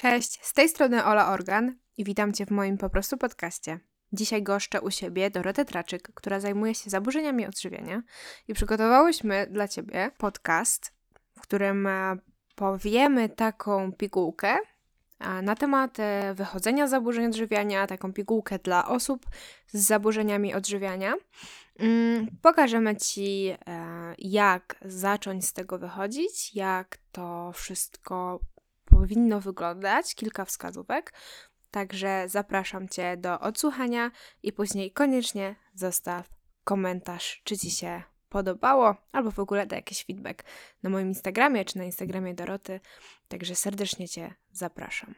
Cześć, z tej strony Ola Organ i witam Cię w moim po prostu podcaście. Dzisiaj goszczę u siebie Dorotę Traczyk, która zajmuje się zaburzeniami odżywiania i przygotowałyśmy dla Ciebie podcast, w którym e, powiemy taką pigułkę e, na temat e, wychodzenia z zaburzeń odżywiania, taką pigułkę dla osób z zaburzeniami odżywiania. Mm, pokażemy Ci, jak zacząć z tego wychodzić, jak to wszystko powinno wyglądać, kilka wskazówek. Także zapraszam Cię do odsłuchania i później koniecznie zostaw komentarz, czy Ci się podobało, albo w ogóle daj jakiś feedback na moim Instagramie czy na Instagramie Doroty. Także serdecznie Cię zapraszam.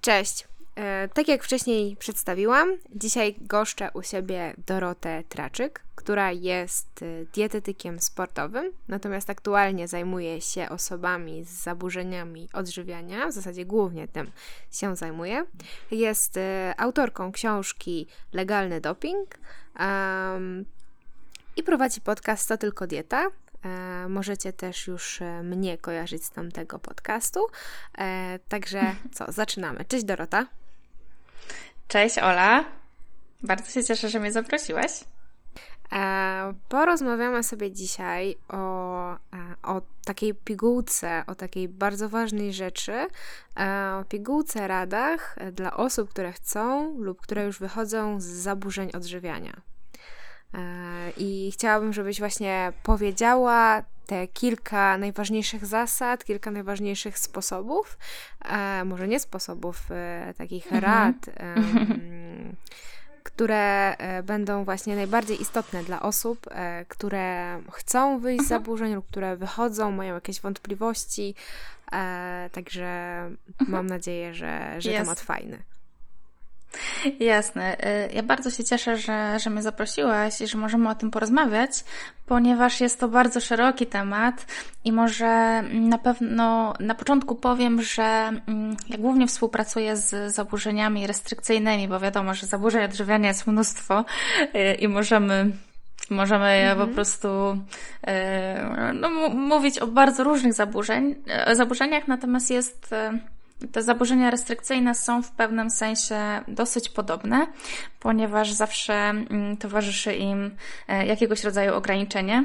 Cześć! E, tak jak wcześniej przedstawiłam, dzisiaj goszczę u siebie Dorotę Traczyk, która jest e, dietetykiem sportowym, natomiast aktualnie zajmuje się osobami z zaburzeniami odżywiania, w zasadzie głównie tym się zajmuje. Jest e, autorką książki Legalny Doping um, i prowadzi podcast To Tylko Dieta, możecie też już mnie kojarzyć z tamtego podcastu. Także co, zaczynamy. Cześć Dorota. Cześć Ola. Bardzo się cieszę, że mnie zaprosiłaś. Porozmawiamy sobie dzisiaj o, o takiej pigułce, o takiej bardzo ważnej rzeczy, o pigułce radach dla osób, które chcą lub które już wychodzą z zaburzeń odżywiania. I chciałabym, żebyś właśnie powiedziała te kilka najważniejszych zasad, kilka najważniejszych sposobów, e, może nie sposobów, e, takich mhm. rad, e, które będą właśnie najbardziej istotne dla osób, e, które chcą wyjść z mhm. zaburzeń lub które wychodzą, mają jakieś wątpliwości. E, także mhm. mam nadzieję, że, że temat fajny. Jasne. Y, ja bardzo się cieszę, że, że mnie zaprosiłaś i że możemy o tym porozmawiać, ponieważ jest to bardzo szeroki temat i może na pewno na początku powiem, że mm, ja głównie współpracuję z zaburzeniami restrykcyjnymi, bo wiadomo, że zaburzeń odżywiania jest mnóstwo y, i możemy Możemy mhm. po prostu y, no, mówić o bardzo różnych zaburzeń, zaburzeniach, natomiast jest te zaburzenia restrykcyjne są w pewnym sensie dosyć podobne, ponieważ zawsze mm, towarzyszy im e, jakiegoś rodzaju ograniczenie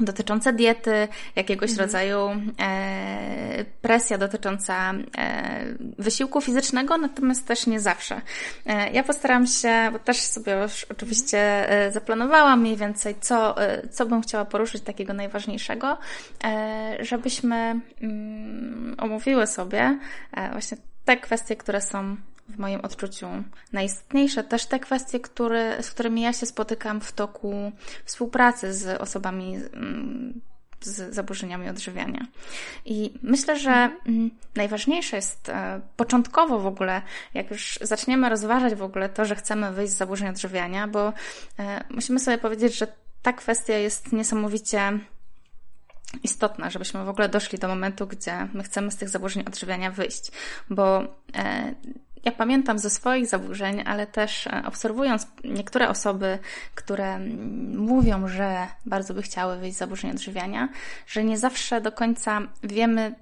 dotyczące diety, jakiegoś mhm. rodzaju e, presja dotycząca e, wysiłku fizycznego, natomiast też nie zawsze. E, ja postaram się, bo też sobie już oczywiście e, zaplanowałam mniej więcej, co, e, co bym chciała poruszyć takiego najważniejszego, e, żebyśmy mm, omówiły sobie właśnie te kwestie, które są w moim odczuciu najistotniejsze. Też te kwestie, które, z którymi ja się spotykam w toku współpracy z osobami mm, z zaburzeniami odżywiania. I myślę, że mm, najważniejsze jest e, początkowo w ogóle, jak już zaczniemy rozważać w ogóle to, że chcemy wyjść z zaburzeń odżywiania, bo e, musimy sobie powiedzieć, że ta kwestia jest niesamowicie istotna, żebyśmy w ogóle doszli do momentu, gdzie my chcemy z tych zaburzeń odżywiania wyjść, bo e, ja pamiętam ze swoich zaburzeń, ale też e, obserwując niektóre osoby, które mówią, że bardzo by chciały wyjść z zaburzeń odżywiania, że nie zawsze do końca wiemy,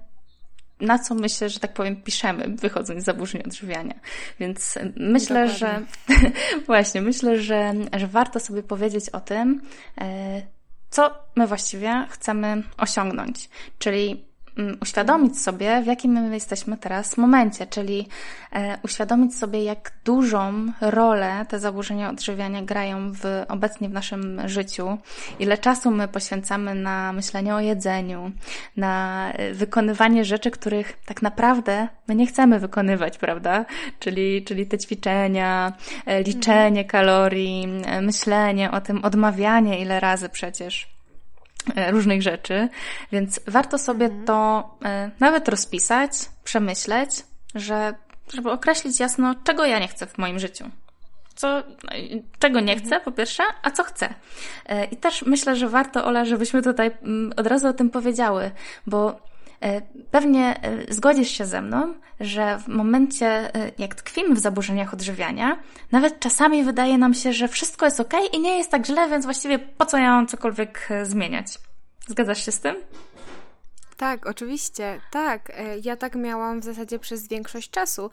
na co my się, że tak powiem, piszemy, wychodząc z zaburzeń odżywiania. Więc myślę, Dokładnie. że właśnie, myślę, że, że warto sobie powiedzieć o tym, e, co my właściwie chcemy osiągnąć. Czyli Mm, uświadomić sobie, w jakim my jesteśmy teraz momencie, czyli e, uświadomić sobie, jak dużą rolę te zaburzenia odżywiania grają w, obecnie w naszym życiu, ile czasu my poświęcamy na myślenie o jedzeniu, na e, wykonywanie rzeczy, których tak naprawdę my nie chcemy wykonywać, prawda? Czyli, czyli te ćwiczenia, e, liczenie kalorii, myślenie o tym, odmawianie ile razy przecież. E, różnych rzeczy, więc warto sobie mhm. to e, nawet rozpisać, przemyśleć, że, żeby określić jasno, czego ja nie chcę w moim życiu. Co, czego nie chcę, po pierwsze, a co chcę. E, I też myślę, że warto, Ola, żebyśmy tutaj mm, od razu o tym powiedziały, bo E, pewnie e, zgodzisz się ze mną, że w momencie, e, jak tkwimy w zaburzeniach odżywiania, nawet czasami wydaje nam się, że wszystko jest ok i nie jest tak źle, więc właściwie po co ja mam cokolwiek zmieniać? Zgadzasz się z tym? Tak, oczywiście, tak. E, ja tak miałam w zasadzie przez większość czasu.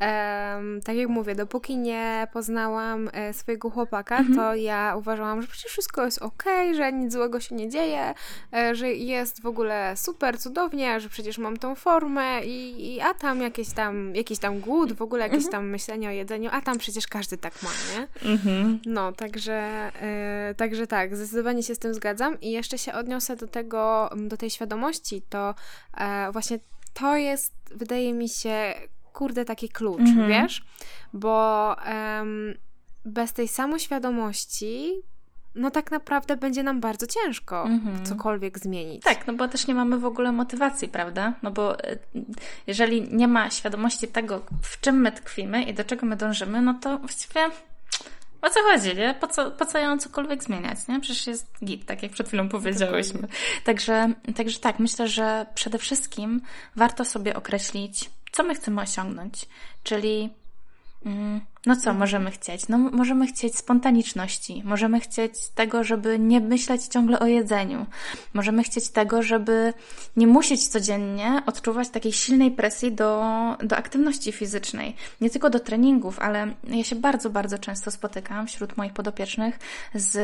Um, tak jak mówię, dopóki nie poznałam e, swojego chłopaka, mhm. to ja uważałam, że przecież wszystko jest ok, że nic złego się nie dzieje, e, że jest w ogóle super, cudownie, że przecież mam tą formę i, i a tam jakieś tam, jakiś tam głód, w ogóle jakieś mhm. tam myślenie o jedzeniu, a tam przecież każdy tak ma, nie? Mhm. No, także, e, także tak, zdecydowanie się z tym zgadzam i jeszcze się odniosę do tego, do tej świadomości, to e, właśnie to jest, wydaje mi się, kurde, taki klucz, mhm. wiesz? Bo um, bez tej samoświadomości no tak naprawdę będzie nam bardzo ciężko mhm. cokolwiek zmienić. Tak, no bo też nie mamy w ogóle motywacji, prawda? No bo e, jeżeli nie ma świadomości tego, w czym my tkwimy i do czego my dążymy, no to właściwie o co chodzi, nie? Po co, po co ją cokolwiek zmieniać, nie? Przecież jest git, tak jak przed chwilą powiedziałyśmy. Także, także tak, myślę, że przede wszystkim warto sobie określić, co my chcemy osiągnąć. Czyli, mm, no co możemy chcieć? No, możemy chcieć spontaniczności, możemy chcieć tego, żeby nie myśleć ciągle o jedzeniu, możemy chcieć tego, żeby nie musieć codziennie odczuwać takiej silnej presji do, do aktywności fizycznej. Nie tylko do treningów, ale ja się bardzo, bardzo często spotykam wśród moich podopiecznych z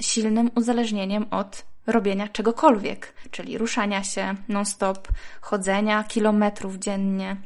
silnym uzależnieniem od robienia czegokolwiek, czyli ruszania się non-stop, chodzenia kilometrów dziennie,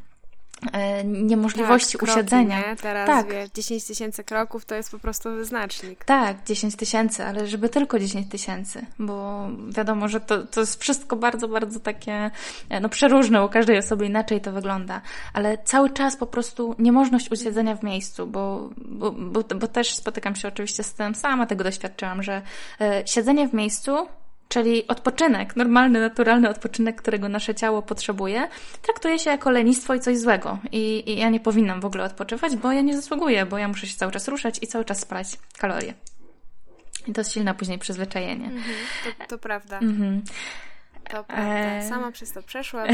niemożliwości tak, usiedzenia. Nie? Teraz tak. wiesz, 10 tysięcy kroków to jest po prostu wyznacznik. Tak, 10 tysięcy, ale żeby tylko 10 tysięcy, bo wiadomo, że to, to jest wszystko bardzo, bardzo takie e, no przeróżne, u każdej osoby inaczej to wygląda, ale cały czas po prostu niemożność usiedzenia w miejscu, bo, bo, bo, bo też spotykam się oczywiście z tym, sama tego doświadczyłam, że e, siedzenie w miejscu czyli odpoczynek, normalny, naturalny odpoczynek, którego nasze ciało potrzebuje, traktuje się jako lenistwo i coś złego. I, I, ja nie powinnam w ogóle odpoczywać, bo ja nie zasługuję, bo ja muszę się cały czas ruszać i cały czas spalać kalorie. I to jest silne później przyzwyczajenie. Mhm, to, to, prawda. Mhm. To prawda. E, Sama przez to przeszłam,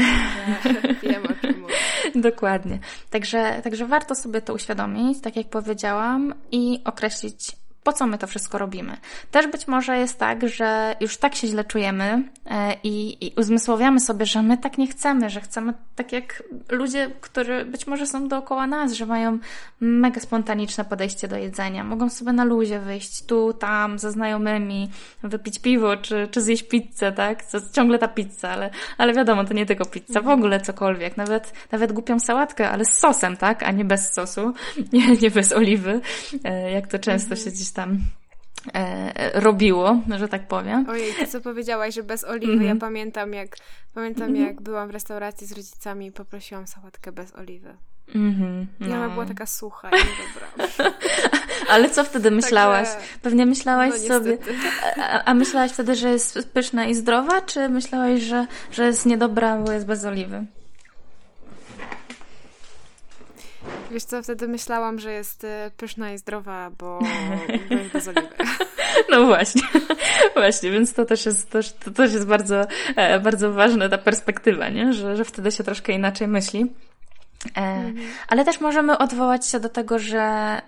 że wiem o czym mówię. Dokładnie. Także, także warto sobie to uświadomić, tak jak powiedziałam, i określić po co my to wszystko robimy. Też być może jest tak, że już tak się źle czujemy e, i, i uzmysłowiamy sobie, że my tak nie chcemy, że chcemy tak jak ludzie, którzy być może są dookoła nas, że mają mega spontaniczne podejście do jedzenia. Mogą sobie na luzie wyjść tu, tam, ze znajomymi, wypić piwo, czy, czy zjeść pizzę, tak? To ciągle ta pizza, ale, ale wiadomo, to nie tylko pizza, w ogóle cokolwiek. Nawet, nawet głupią sałatkę, ale z sosem, tak? A nie bez sosu, nie, nie bez oliwy, e, jak to często się gdzieś tam e, robiło, że tak powiem. Ojej, ty co powiedziałaś, że bez oliwy, mm -hmm. ja pamiętam jak pamiętam mm -hmm. jak byłam w restauracji z rodzicami i poprosiłam sałatkę bez oliwy. Mm-hmm, no. I ona była taka sucha i dobra. Ale co wtedy myślałaś? Także, Pewnie myślałaś no, sobie. A, a, myślałaś wtedy, że jest pyszna i zdrowa, czy myślałaś, że, że jest niedobra, bo jest bez oliwy? Wiesz co, wtedy myślałam, że jest e, pyszna i zdrowa, bo, bo jest bez oliwy. No właśnie, właśnie, więc to też jest, to, to też jest bardzo, e, bardzo ważna ta perspektywa, nie? Że, że wtedy się troszkę inaczej myśli. E, mhm. Ale też możemy odwołać się do tego, że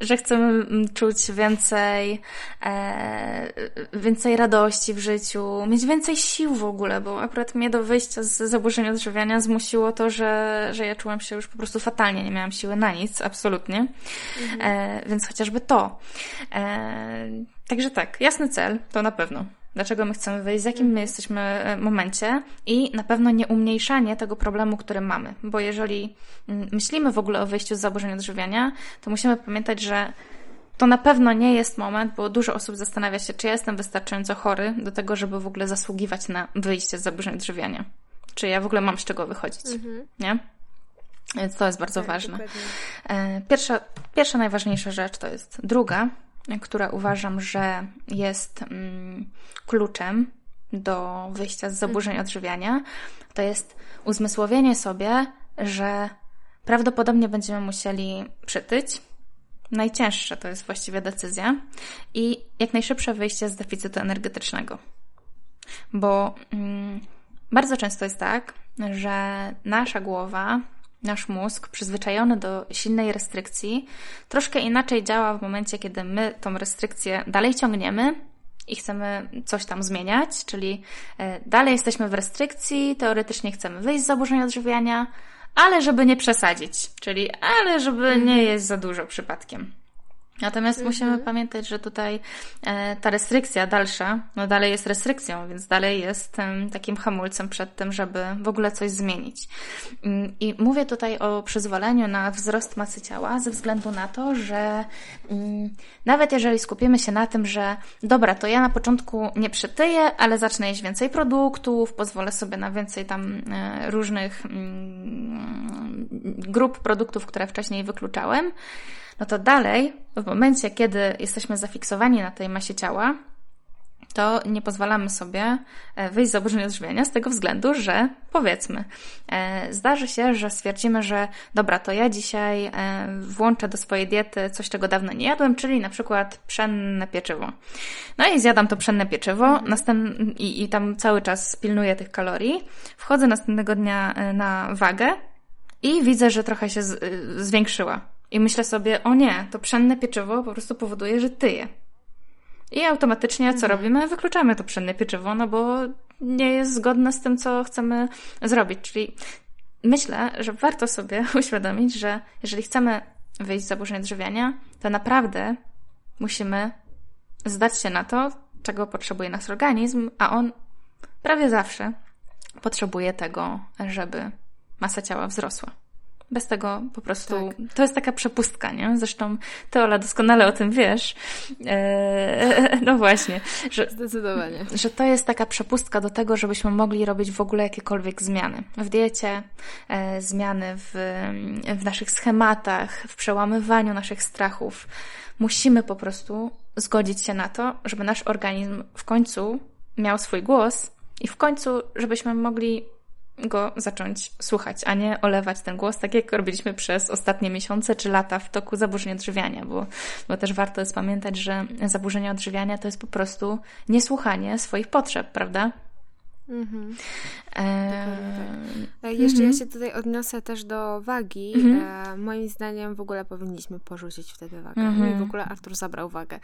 że chcemy mm, czuć więcej, e, więcej radości w życiu, mieć więcej sił w ogóle, bo akurat mnie do wyjścia z zaburzeń odżywiania zmusiło to, że, że ja czułam się już po prostu fatalnie, nie miałam siły na nic, absolutnie. Mhm. E, więc chociażby to. E, także tak, jasny cel, to na pewno dlaczego my chcemy wyjść, w jakim my jesteśmy e, momencie i na pewno nie umniejszanie tego problemu, który mamy. Bo jeżeli mm, myślimy w ogóle o wyjściu z zaburzeń odżywiania, to musimy pamiętać, że to na pewno nie jest moment, bo dużo osób zastanawia się, czy ja jestem wystarczająco chory do tego, żeby w ogóle zasługiwać na wyjście z zaburzeń odżywiania. Czy ja w ogóle mam z czego wychodzić, mhm. nie? Więc to jest bardzo tak, ważne. Dokładnie. E, pierwsza, pierwsza najważniejsza rzecz to jest druga, która uważam, że jest mm, kluczem do wyjścia z zaburzeń odżywiania, to jest uzmysłowienie sobie, że prawdopodobnie będziemy musieli przytyć. Najcięższa to jest właściwie decyzja i jak najszybsze wyjście z deficytu energetycznego. Bo mm, bardzo często jest tak, że nasza głowa nasz mózg, przyzwyczajony do silnej restrykcji, troszkę inaczej działa w momencie, kiedy my tą restrykcję dalej ciągniemy i chcemy coś tam zmieniać, czyli e, dalej jesteśmy w restrykcji, teoretycznie chcemy wyjść z zaburzeń odżywiania, ale żeby nie przesadzić, czyli ale żeby nie jeść za dużo przypadkiem. Natomiast mhm. musimy pamiętać, że tutaj e, ta restrykcja dalsza, no dalej jest restrykcją, więc dalej jest takim hamulcem przed tym, żeby w ogóle coś zmienić. Mm, I mówię tutaj o przyzwoleniu na wzrost masy ciała ze względu na to, że mm, nawet jeżeli skupimy się na tym, że dobra, to ja na początku nie przytyję, ale zacznę jeść więcej produktów, pozwolę sobie na więcej tam e, różnych mm, grup produktów, które wcześniej wykluczałem, no to dalej, w momencie, kiedy jesteśmy zafiksowani na tej masie ciała, to nie pozwalamy sobie e, wyjść z zaburzeń odżywiania z tego względu, że powiedzmy, e, zdarzy się, że stwierdzimy, że dobra, to ja dzisiaj e, włączę do swojej diety coś, czego dawno nie jadłem, czyli na przykład pszenne pieczywo. No i zjadam to pszenne pieczywo mhm. następ... I, i tam cały czas pilnuję tych kalorii. Wchodzę następnego dnia na wagę i widzę, że trochę się z... zwiększyła i myślę sobie, o nie, to pszenne pieczywo po prostu powoduje, że tyję. I automatycznie co mhm. robimy? Wykluczamy to pszenne pieczywo, no bo nie jest zgodne z tym, co chcemy zrobić. Czyli myślę, że warto sobie uświadomić, że jeżeli chcemy wyjść z zaburzeń odżywiania, to naprawdę musimy zdać się na to, czego potrzebuje nasz organizm, a on prawie zawsze potrzebuje tego, żeby masa ciała wzrosła. Bez tego po prostu tak. to jest taka przepustka, nie? Zresztą ty, Ola, doskonale o tym wiesz. Eee, no właśnie. Że, Zdecydowanie. Że to jest taka przepustka do tego, żebyśmy mogli robić w ogóle jakiekolwiek zmiany w diecie, e, zmiany w, w naszych schematach, w przełamywaniu naszych strachów. Musimy po prostu zgodzić się na to, żeby nasz organizm w końcu miał swój głos i w końcu, żebyśmy mogli go zacząć słuchać, a nie olewać ten głos, tak jak robiliśmy przez ostatnie miesiące czy lata w toku zaburzeń odżywiania, bo, bo też warto jest pamiętać, że zaburzenia odżywiania to jest po prostu niesłuchanie swoich potrzeb, prawda? Mhm. E... Tak. Jeszcze mhm. ja się tutaj odniosę też do wagi. Mhm. E, moim zdaniem w ogóle powinniśmy porzucić wtedy wagę. No i w mhm. ogóle Artur zabrał wagę,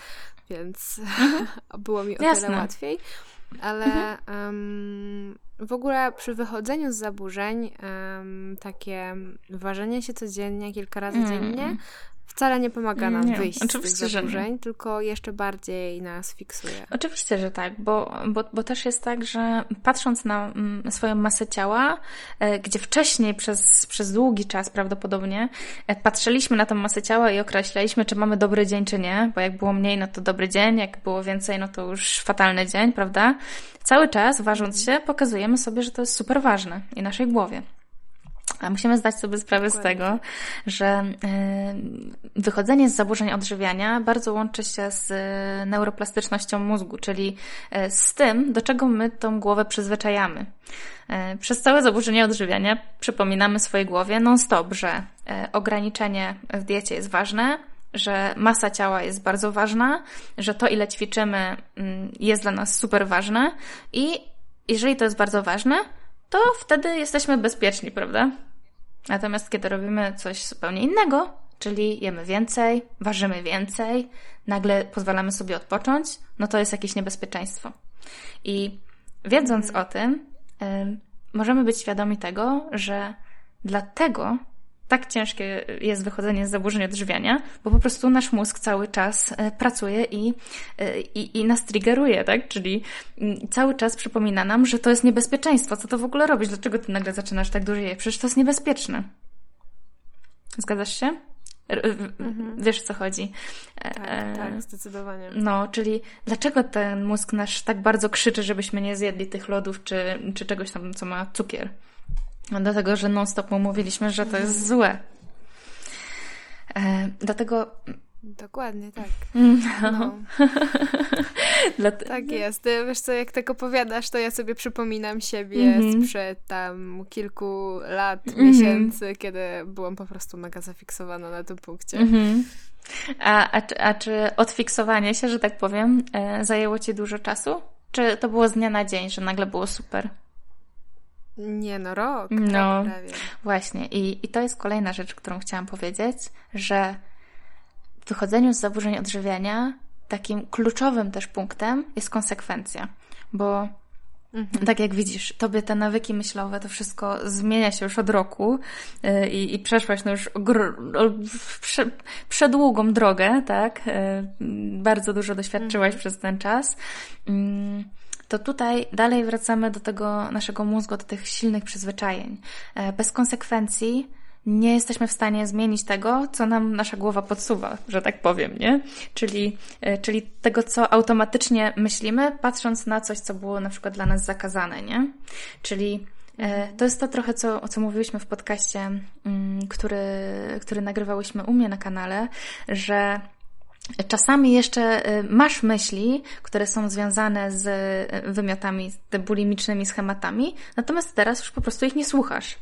więc mhm. było mi o Jasne. tyle łatwiej. Ale um, w ogóle przy wychodzeniu z zaburzeń um, takie ważenie się codziennie, kilka razy mm. dziennie wcale nie pomaga nam nie, wyjść oczywiście, z tych zaburzeń, tylko jeszcze bardziej nas fiksuje. Oczywiście, że tak, bo, bo, bo też jest tak, że patrząc na mm, swoją masę ciała, e, gdzie wcześniej przez, przez długi czas prawdopodobnie e, patrzyliśmy na tę masę ciała i określaliśmy, czy mamy dobry dzień, czy nie, bo jak było mniej, no to dobry dzień, jak było więcej, no to już fatalny dzień, prawda? Cały czas, ważąc się, pokazujemy sobie, że to jest super ważne i naszej głowie. A musimy zdać sobie sprawę Dokładnie. z tego, że e, wychodzenie z zaburzeń odżywiania bardzo łączy się z e, neuroplastycznością mózgu, czyli e, z tym, do czego my tą głowę przyzwyczajamy. Przez całe zaburzenie odżywiania przypominamy swojej głowie non-stop, że ograniczenie w diecie jest ważne, że masa ciała jest bardzo ważna, że to, ile ćwiczymy, mm, jest dla nas super ważne i jeżeli to jest bardzo ważne, to wtedy jesteśmy bezpieczni, prawda? Natomiast kiedy robimy coś zupełnie innego, czyli jemy więcej, ważymy więcej, nagle pozwalamy sobie odpocząć, no to jest jakieś niebezpieczeństwo. I wiedząc o tym, możemy być świadomi tego, że dlatego tak ciężkie jest wychodzenie z zaburzeń odżywiania, bo po prostu nasz mózg cały czas e, pracuje i, e, i, i nas triggeruje, tak? Czyli mm, cały czas przypomina nam, że to jest niebezpieczeństwo. Co to w ogóle robisz? Dlaczego ty nagle zaczynasz tak dużo jeść? Przecież to jest niebezpieczne. Zgadzasz się? Mhm. Wiesz, o co chodzi. Tak, e... tak, zdecydowanie. No, czyli dlaczego ten mózg nasz tak bardzo krzyczy, żebyśmy nie zjedli tych lodów czy, czy czegoś tam, co ma cukier? Dlatego, że non-stop mu mówiliśmy, że to jest złe. E, dlatego. Dokładnie, tak. No. no. Tak jest. Wiesz co, jak tak opowiadasz, to ja sobie przypominam siebie mm-hmm. sprzed tam kilku lat, mm-hmm. miesięcy, kiedy byłam po prostu mega zafiksowana na tym punkcie. Mm-hmm. A, a, a czy odfiksowanie się, że tak powiem, e, zajęło Ci dużo czasu? Czy to było z dnia na dzień, że nagle było super? Nie no, rok. No, prawie. właśnie. I, I to jest kolejna rzecz, którą chciałam powiedzieć, że w wychodzeniu z zaburzeń odżywiania takim kluczowym też punktem jest konsekwencja, bo Mhm. Tak jak widzisz, tobie te nawyki myślowe, to wszystko zmienia się już od roku yy, i, przeszłaś no już prze, przedługą drogę, tak? Yy, bardzo dużo doświadczyłaś mhm. przez ten czas. To tutaj dalej wracamy do tego naszego mózgu, do tych silnych przyzwyczajeń. E, bez konsekwencji nie jesteśmy w stanie zmienić tego, co nam nasza głowa podsuwa, że tak powiem, nie? Czyli, e, czyli tego, co automatycznie myślimy, patrząc na coś, co było na przykład dla nas zakazane, nie? Czyli e, to jest to trochę, co, o co mówiłyśmy w podcaście, mm, który, który nagrywałyśmy u mnie na kanale, że Czasami jeszcze y, masz myśli, które są związane z y, wymiotami, z bulimicznymi schematami, natomiast teraz już po prostu ich nie słuchasz.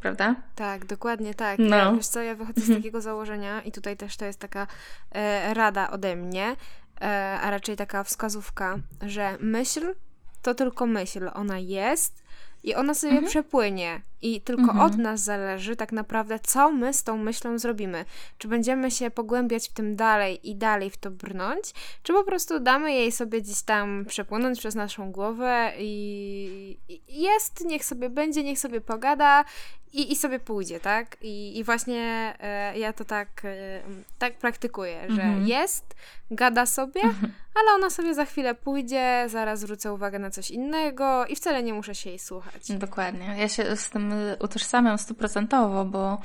Prawda? Tak, dokładnie tak. No. Ja, wiesz co, ja wychodzę z mhm. takiego założenia i tutaj też to jest taka e, rada ode mnie, e, a raczej taka wskazówka, że myśl to tylko myśl. Ona jest i ona sobie mhm. przepłynie. I tylko mhm. od nas zależy tak naprawdę, co my z tą myślą zrobimy. Czy będziemy się pogłębiać w tym dalej i dalej w to brnąć, czy po prostu damy jej sobie gdzieś tam przepłynąć przez naszą głowę i, i jest, niech sobie będzie, niech sobie pogada i, i sobie pójdzie, tak? I, i właśnie e, ja to tak, e, tak praktykuję, że mhm. jest, gada sobie, mhm. ale ona sobie za chwilę pójdzie, zaraz zwrócę uwagę na coś innego i wcale nie muszę się jej słuchać. Dokładnie. Ja się z tym utożsamiam stuprocentowo, bo,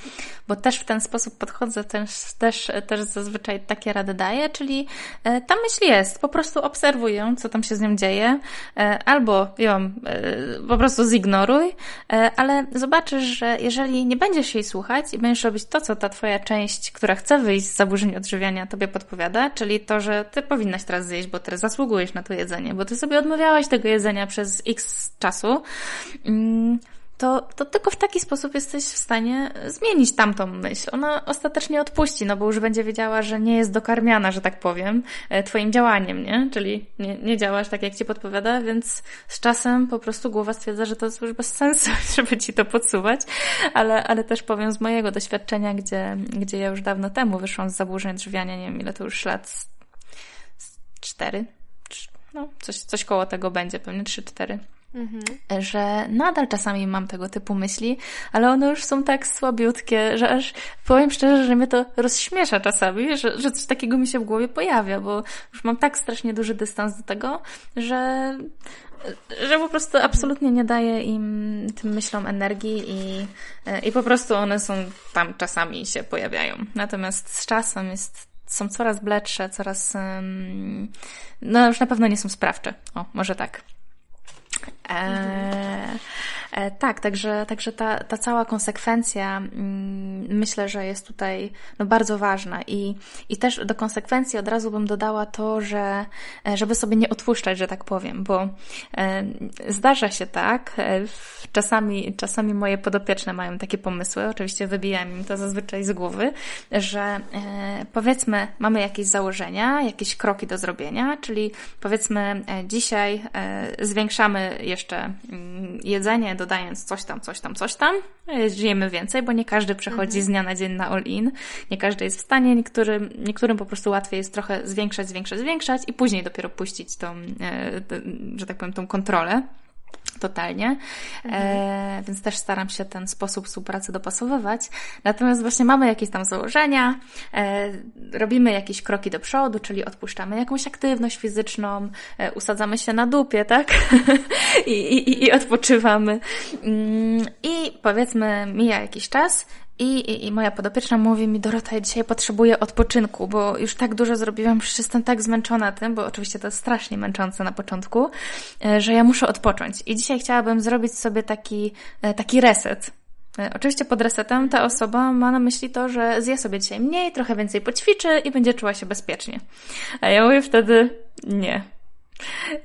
bo też w ten sposób podchodzę, też, też, też zazwyczaj takie rady daję, czyli e, ta myśl jest, po prostu obserwuj ją, co tam się z nią dzieje, e, albo ją e, po prostu zignoruj, ale zobaczysz, że jeżeli nie będziesz jej słuchać i będziesz robić to, co ta twoja część, która chce wyjść z zaburzeń odżywiania, tobie podpowiada, czyli to, że ty powinnaś teraz zjeść, bo teraz zasługujesz na to jedzenie, bo ty sobie odmawiałaś tego jedzenia przez x czasu, mm, to, to tylko w taki sposób jesteś w stanie zmienić tamtą myśl. Ona ostatecznie odpuści, no bo już będzie wiedziała, że nie jest dokarmiana, że tak powiem, e, twoim działaniem, nie? Czyli nie, nie działasz tak, jak ci podpowiada, więc z czasem po prostu głowa stwierdza, że to jest już bez sensu, żeby ci to podsuwać, ale, ale też powiem z mojego doświadczenia, gdzie, gdzie ja już dawno temu wyszłam z zaburzeń drzwiania, nie wiem ile to już lat, cztery, no coś, coś koło tego będzie, pewnie trzy, cztery Mhm. Że nadal czasami mam tego typu myśli, ale one już są tak słabiutkie, że aż powiem szczerze, że mnie to rozśmiesza czasami, że, że coś takiego mi się w głowie pojawia, bo już mam tak strasznie duży dystans do tego, że, że po prostu absolutnie nie daje im tym myślom energii i, i po prostu one są tam czasami się pojawiają. Natomiast z czasem jest są coraz bledsze, coraz, no już na pewno nie są sprawcze. O, może tak. E, e, tak, także, także ta, ta cała konsekwencja mm, myślę, że jest tutaj no, bardzo ważna. I, i też do konsekwencji od razu bym dodała to, że e, żeby sobie nie odpuszczać, że tak powiem, bo e, zdarza się tak, e, czasami, czasami moje podopieczne mają takie pomysły, oczywiście wybijam im to zazwyczaj z głowy, że e, powiedzmy mamy jakieś założenia, jakieś kroki do zrobienia, czyli powiedzmy dzisiaj zwiększamy jeszcze mm, jedzenie, dodając coś tam, coś tam, coś tam. Żyjemy więcej, bo nie każdy przechodzi mhm. z dnia na dzień na all-in. Nie każdy jest w stanie, niektórym, niektórym po prostu łatwiej jest trochę zwiększać, zwiększać, zwiększać i później dopiero puścić tą, e, że tak powiem, tą kontrolę totalnie, mhm. e, więc też staram się ten sposób współpracy dopasowywać. Natomiast właśnie mamy jakieś tam założenia, e, robimy jakieś kroki do przodu, czyli odpuszczamy jakąś aktywność fizyczną, e, usadzamy się na dupie, tak? I, i, I odpoczywamy. Mm, I powiedzmy, mija jakiś czas i, i, I, moja podopieczna mówi mi, Dorota, ja dzisiaj potrzebuję odpoczynku, bo już tak dużo zrobiłam, już jestem tak zmęczona tym, bo oczywiście to jest strasznie męczące na początku, e, że ja muszę odpocząć. I dzisiaj chciałabym zrobić sobie taki, e, taki reset. E, oczywiście pod resetem ta osoba ma na myśli to, że zje sobie dzisiaj mniej, trochę więcej poćwiczy i będzie czuła się bezpiecznie. A ja mówię wtedy, nie,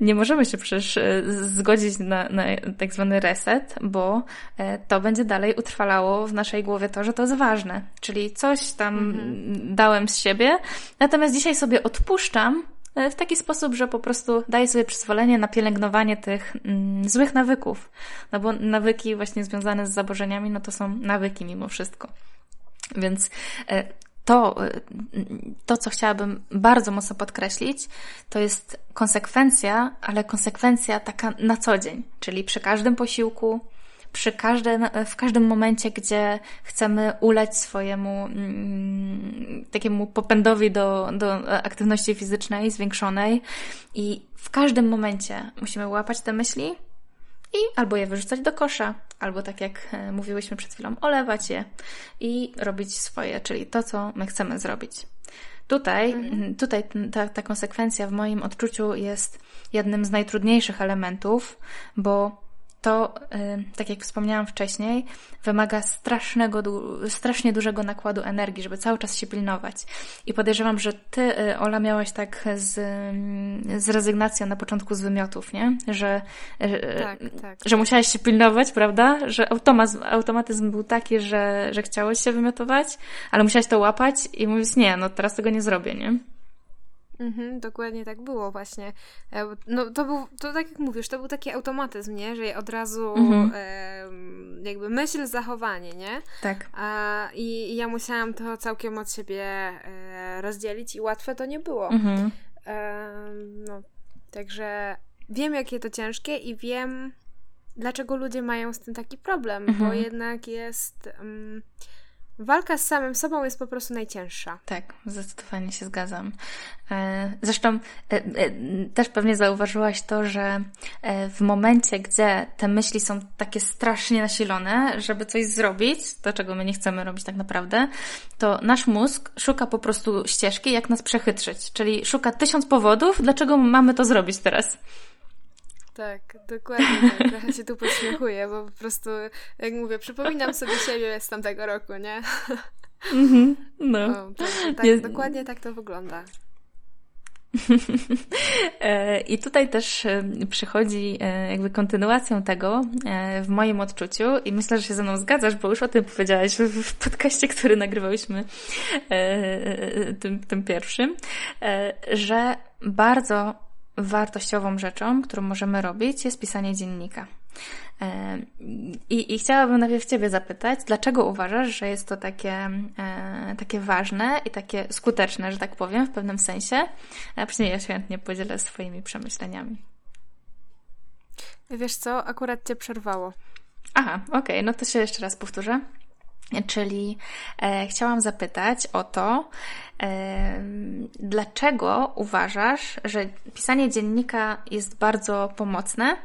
nie możemy się przecież e, zgodzić na, na tak zwany reset, bo e, to będzie dalej utrwalało w naszej głowie to, że to jest ważne. Czyli coś tam mhm. dałem z siebie, natomiast dzisiaj sobie odpuszczam e, w taki sposób, że po prostu daję sobie przyzwolenie na pielęgnowanie tych mm, złych nawyków. No bo nawyki właśnie związane z zaburzeniami, no to są nawyki mimo wszystko. Więc to, to, co chciałabym bardzo mocno podkreślić, to jest konsekwencja, ale konsekwencja taka na co dzień, czyli przy każdym posiłku, przy każdym, w każdym momencie, gdzie chcemy ulec swojemu mm, takiemu popędowi do, do aktywności fizycznej zwiększonej i w każdym momencie musimy łapać te myśli i albo je wyrzucać do kosza, albo tak jak e, mówiłyśmy przed chwilą, olewać je i robić swoje, czyli to, co my chcemy zrobić. Tutaj, mhm. tutaj ta, ta konsekwencja w moim odczuciu jest jednym z najtrudniejszych elementów, bo to, y, tak jak wspomniałam wcześniej, wymaga strasznego, strasznie dużego nakładu energii, żeby cały czas się pilnować. I podejrzewam, że ty, y, Ola, miałaś tak z, mm, z rezygnacją na początku z wymiotów, nie? Że, y, tak, tak. że musiałaś się pilnować, prawda? Że automatyzm, automatyzm był taki, że, że chciałeś się wymiotować, ale musiałaś to łapać i mówić, nie, no teraz tego nie zrobię, nie? Mhm, dokładnie tak było właśnie. E, no to był, to tak jak mówisz, to był taki automatyzm, nie? Że od razu mhm. e, jakby myśl, zachowanie, nie? Tak. A, i, i, ja musiałam to całkiem od siebie e, rozdzielić i łatwe to nie było. Mhm. E, no, także wiem, jakie to ciężkie i wiem, dlaczego ludzie mają z tym taki problem, mhm. bo jednak jest... Um, Walka z samym sobą jest po prostu najcięższa. Tak, zdecydowanie się zgadzam. E, zresztą e, e, też pewnie zauważyłaś to, że w momencie, gdzie te myśli są takie strasznie nasilone, żeby coś zrobić, to czego my nie chcemy robić tak naprawdę, to nasz mózg szuka po prostu ścieżki, jak nas przechytrzyć. Czyli szuka tysiąc powodów, dlaczego mamy to zrobić teraz. Tak, dokładnie. Tak. Trochę się tu podśmiechuję, bo po prostu, jak mówię, przypominam sobie siebie z tamtego roku, nie? Mhm, no. O, tak, tak dokładnie tak to wygląda. E, I tutaj też e, przychodzi e, jakby kontynuacją tego w moim odczuciu i myślę, że się ze mną zgadzasz, bo już o tym powiedziałaś w podcaście, który nagrywałyśmy tym, tym pierwszym, że bardzo wartościową rzeczą, którą możemy robić, jest pisanie dziennika. E, I, I chciałabym najpierw Ciebie zapytać, dlaczego uważasz, że jest to takie, e, takie ważne i takie skuteczne, że tak powiem, w pewnym sensie? A później ja się chętnie podzielę swoimi przemyśleniami. Wiesz co, akurat Cię przerwało. Aha, okej, okay, no to się jeszcze raz powtórzę. Czyli e, chciałam zapytać o to, e, dlaczego uważasz, że pisanie dziennika jest bardzo pomocne?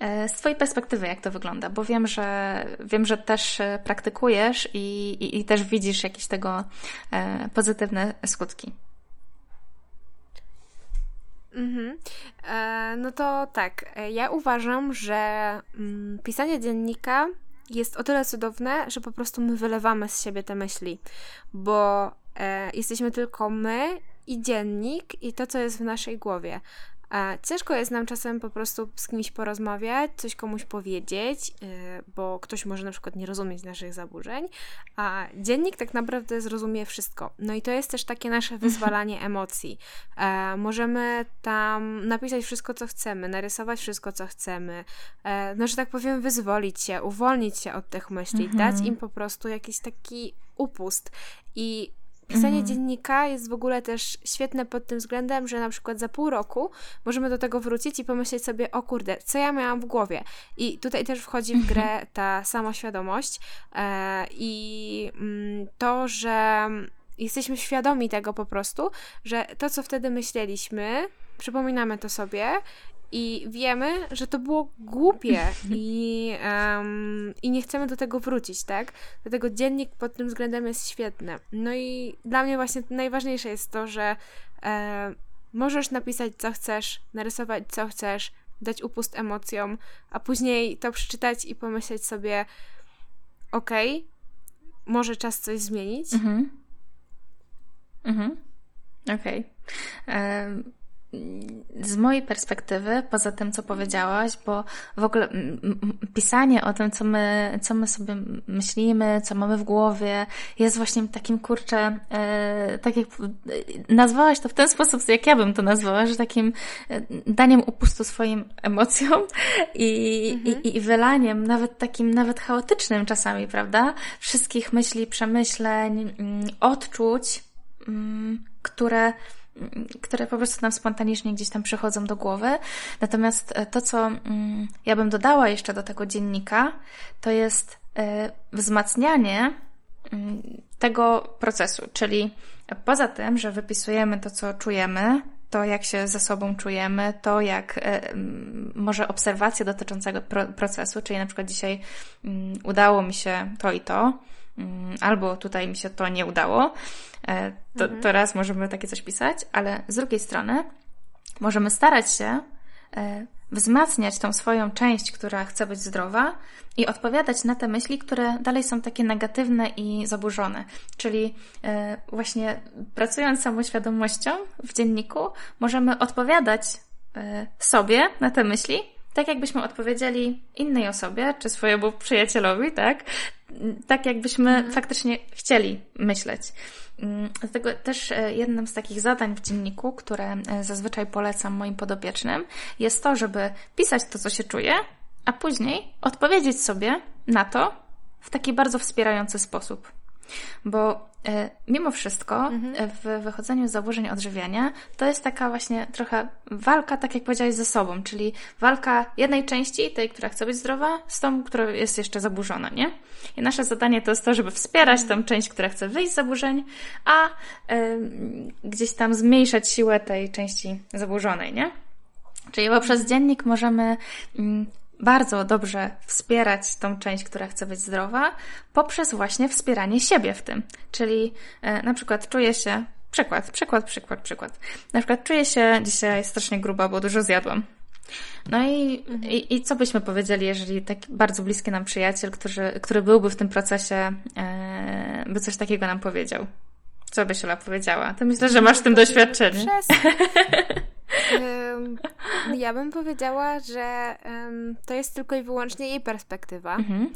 E, z Twojej perspektywy, jak to wygląda? Bo wiem, że wiem, że też e, praktykujesz i, i, i też widzisz jakieś tego e, pozytywne skutki. Mhm. E, no to tak, ja uważam, że mm, pisanie dziennika jest o tyle cudowne, że po prostu my wylewamy z siebie te myśli, bo e, jesteśmy tylko my i dziennik i to, co jest w naszej głowie. Ciężko jest nam czasem po prostu z kimś porozmawiać, coś komuś powiedzieć, y, bo ktoś może na przykład nie rozumieć naszych zaburzeń, a dziennik tak naprawdę zrozumie wszystko. No i to jest też takie nasze mhm. wyzwalanie emocji. E, możemy tam napisać wszystko, co chcemy, narysować wszystko, co chcemy, e, no, że tak powiem, wyzwolić się, uwolnić się od tych myśli, mhm. dać im po prostu jakiś taki upust. I Pisanie mhm. dziennika jest w ogóle też świetne pod tym względem, że na przykład za pół roku możemy do tego wrócić i pomyśleć sobie, o kurde, co ja miałam w głowie. I tutaj też wchodzi w grę mhm. ta samoświadomość e, i mm, to, że jesteśmy świadomi tego po prostu, że to, co wtedy myśleliśmy, przypominamy to sobie i wiemy, że to było głupie i, um, i nie chcemy do tego wrócić, tak? Dlatego dziennik pod tym względem jest świetny. No i dla mnie właśnie najważniejsze jest to, że e, możesz napisać co chcesz, narysować co chcesz, dać upust emocjom, a później to przeczytać i pomyśleć sobie okej, okay, może czas coś zmienić. Mhm. Mhm. Okej. Okay. Um z mojej perspektywy, poza tym, co powiedziałaś, bo w ogóle pisanie o tym, co my, co my sobie myślimy, co mamy w głowie, jest właśnie takim kurczę, e, tak jak nazwałaś to w ten sposób, jak ja bym to nazwała, że takim e, daniem upustu swoim emocjom i, mhm. i, i wylaniem, nawet takim, nawet chaotycznym czasami, prawda? Wszystkich myśli, przemyśleń, odczuć, które które po prostu nam spontanicznie gdzieś tam przychodzą do głowy. Natomiast e, to, co mm, ja bym dodała jeszcze do tego dziennika, to jest e, wzmacnianie mm, tego procesu, czyli poza tym, że wypisujemy to, co czujemy, to jak się ze sobą czujemy, to jak e, może obserwacje dotyczącego procesu, czyli na przykład dzisiaj udało mi się to i to, albo tutaj mi się to nie udało, E, to, mhm. to raz możemy takie coś pisać, ale z drugiej strony możemy starać się e, wzmacniać tą swoją część, która chce być zdrowa i odpowiadać na te myśli, które dalej są takie negatywne i zaburzone. Czyli e, właśnie pracując samoświadomością w dzienniku, możemy odpowiadać sobie na te myśli, tak jakbyśmy odpowiedzieli innej osobie, czy swojemu przyjacielowi, tak? Tak jakbyśmy mhm. faktycznie chcieli myśleć. Mm, dlatego też e, jednym z takich zadań w dzienniku, które e, zazwyczaj polecam moim podopiecznym, jest to, żeby pisać to, co się czuje, a później odpowiedzieć sobie na to w taki bardzo wspierający sposób. Bo e, mimo wszystko mhm. E, w wychodzeniu z zaburzeń odżywiania to jest taka właśnie trochę walka, tak jak powiedziałeś, ze sobą, czyli walka jednej części, tej, która chce być zdrowa, z tą, która jest jeszcze zaburzona, nie? I nasze zadanie to jest to, żeby wspierać tą część, która chce wyjść z zaburzeń, a y, gdzieś tam zmniejszać siłę tej części zaburzonej, nie? Czyli poprzez dziennik możemy mm, bardzo dobrze wspierać tą część, która chce być zdrowa, poprzez właśnie wspieranie siebie w tym. Czyli e, na przykład czuję się, przykład, przykład, przykład, przykład. Na przykład czuję się dzisiaj strasznie gruba, bo dużo zjadłam. No i, mhm. i, i, co byśmy powiedzieli, jeżeli taki bardzo bliski nam przyjaciel, który, który byłby w tym procesie, e, by coś takiego nam powiedział? Co byś Ola powiedziała? To myślę, że masz w tym doświadczenie. Przez... ja bym powiedziała, że to jest tylko i wyłącznie jej perspektywa. Mhm.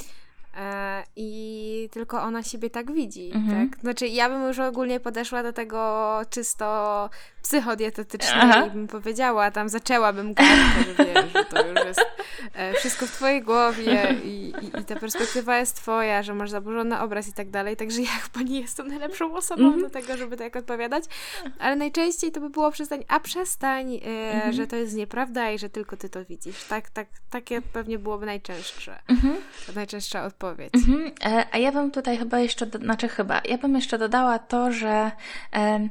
E, I tylko ona siebie tak widzi, mhm. tak? Znaczy, ja bym już ogólnie podeszła do tego czysto psychodietetycznie Aha. i bym powiedziała, tam zaczęłabym gadkę, że wiesz, że to już jest e, wszystko w twojej głowie i, i, i, ta perspektywa jest twoja, że masz zaburzony obraz i tak dalej, także ja chyba nie jestem najlepszą osobą mhm. do tego, żeby tak odpowiadać, ale najczęściej to by było przestań, a przestań, e, mhm. że to jest nieprawda i że tylko ty to widzisz. Tak, tak, takie pewnie byłoby najczęstsze, mhm. najczęstsza odpowiedź. Mhm. E, a ja bym tutaj chyba jeszcze, znaczy chyba, ja bym jeszcze dodała to, że e,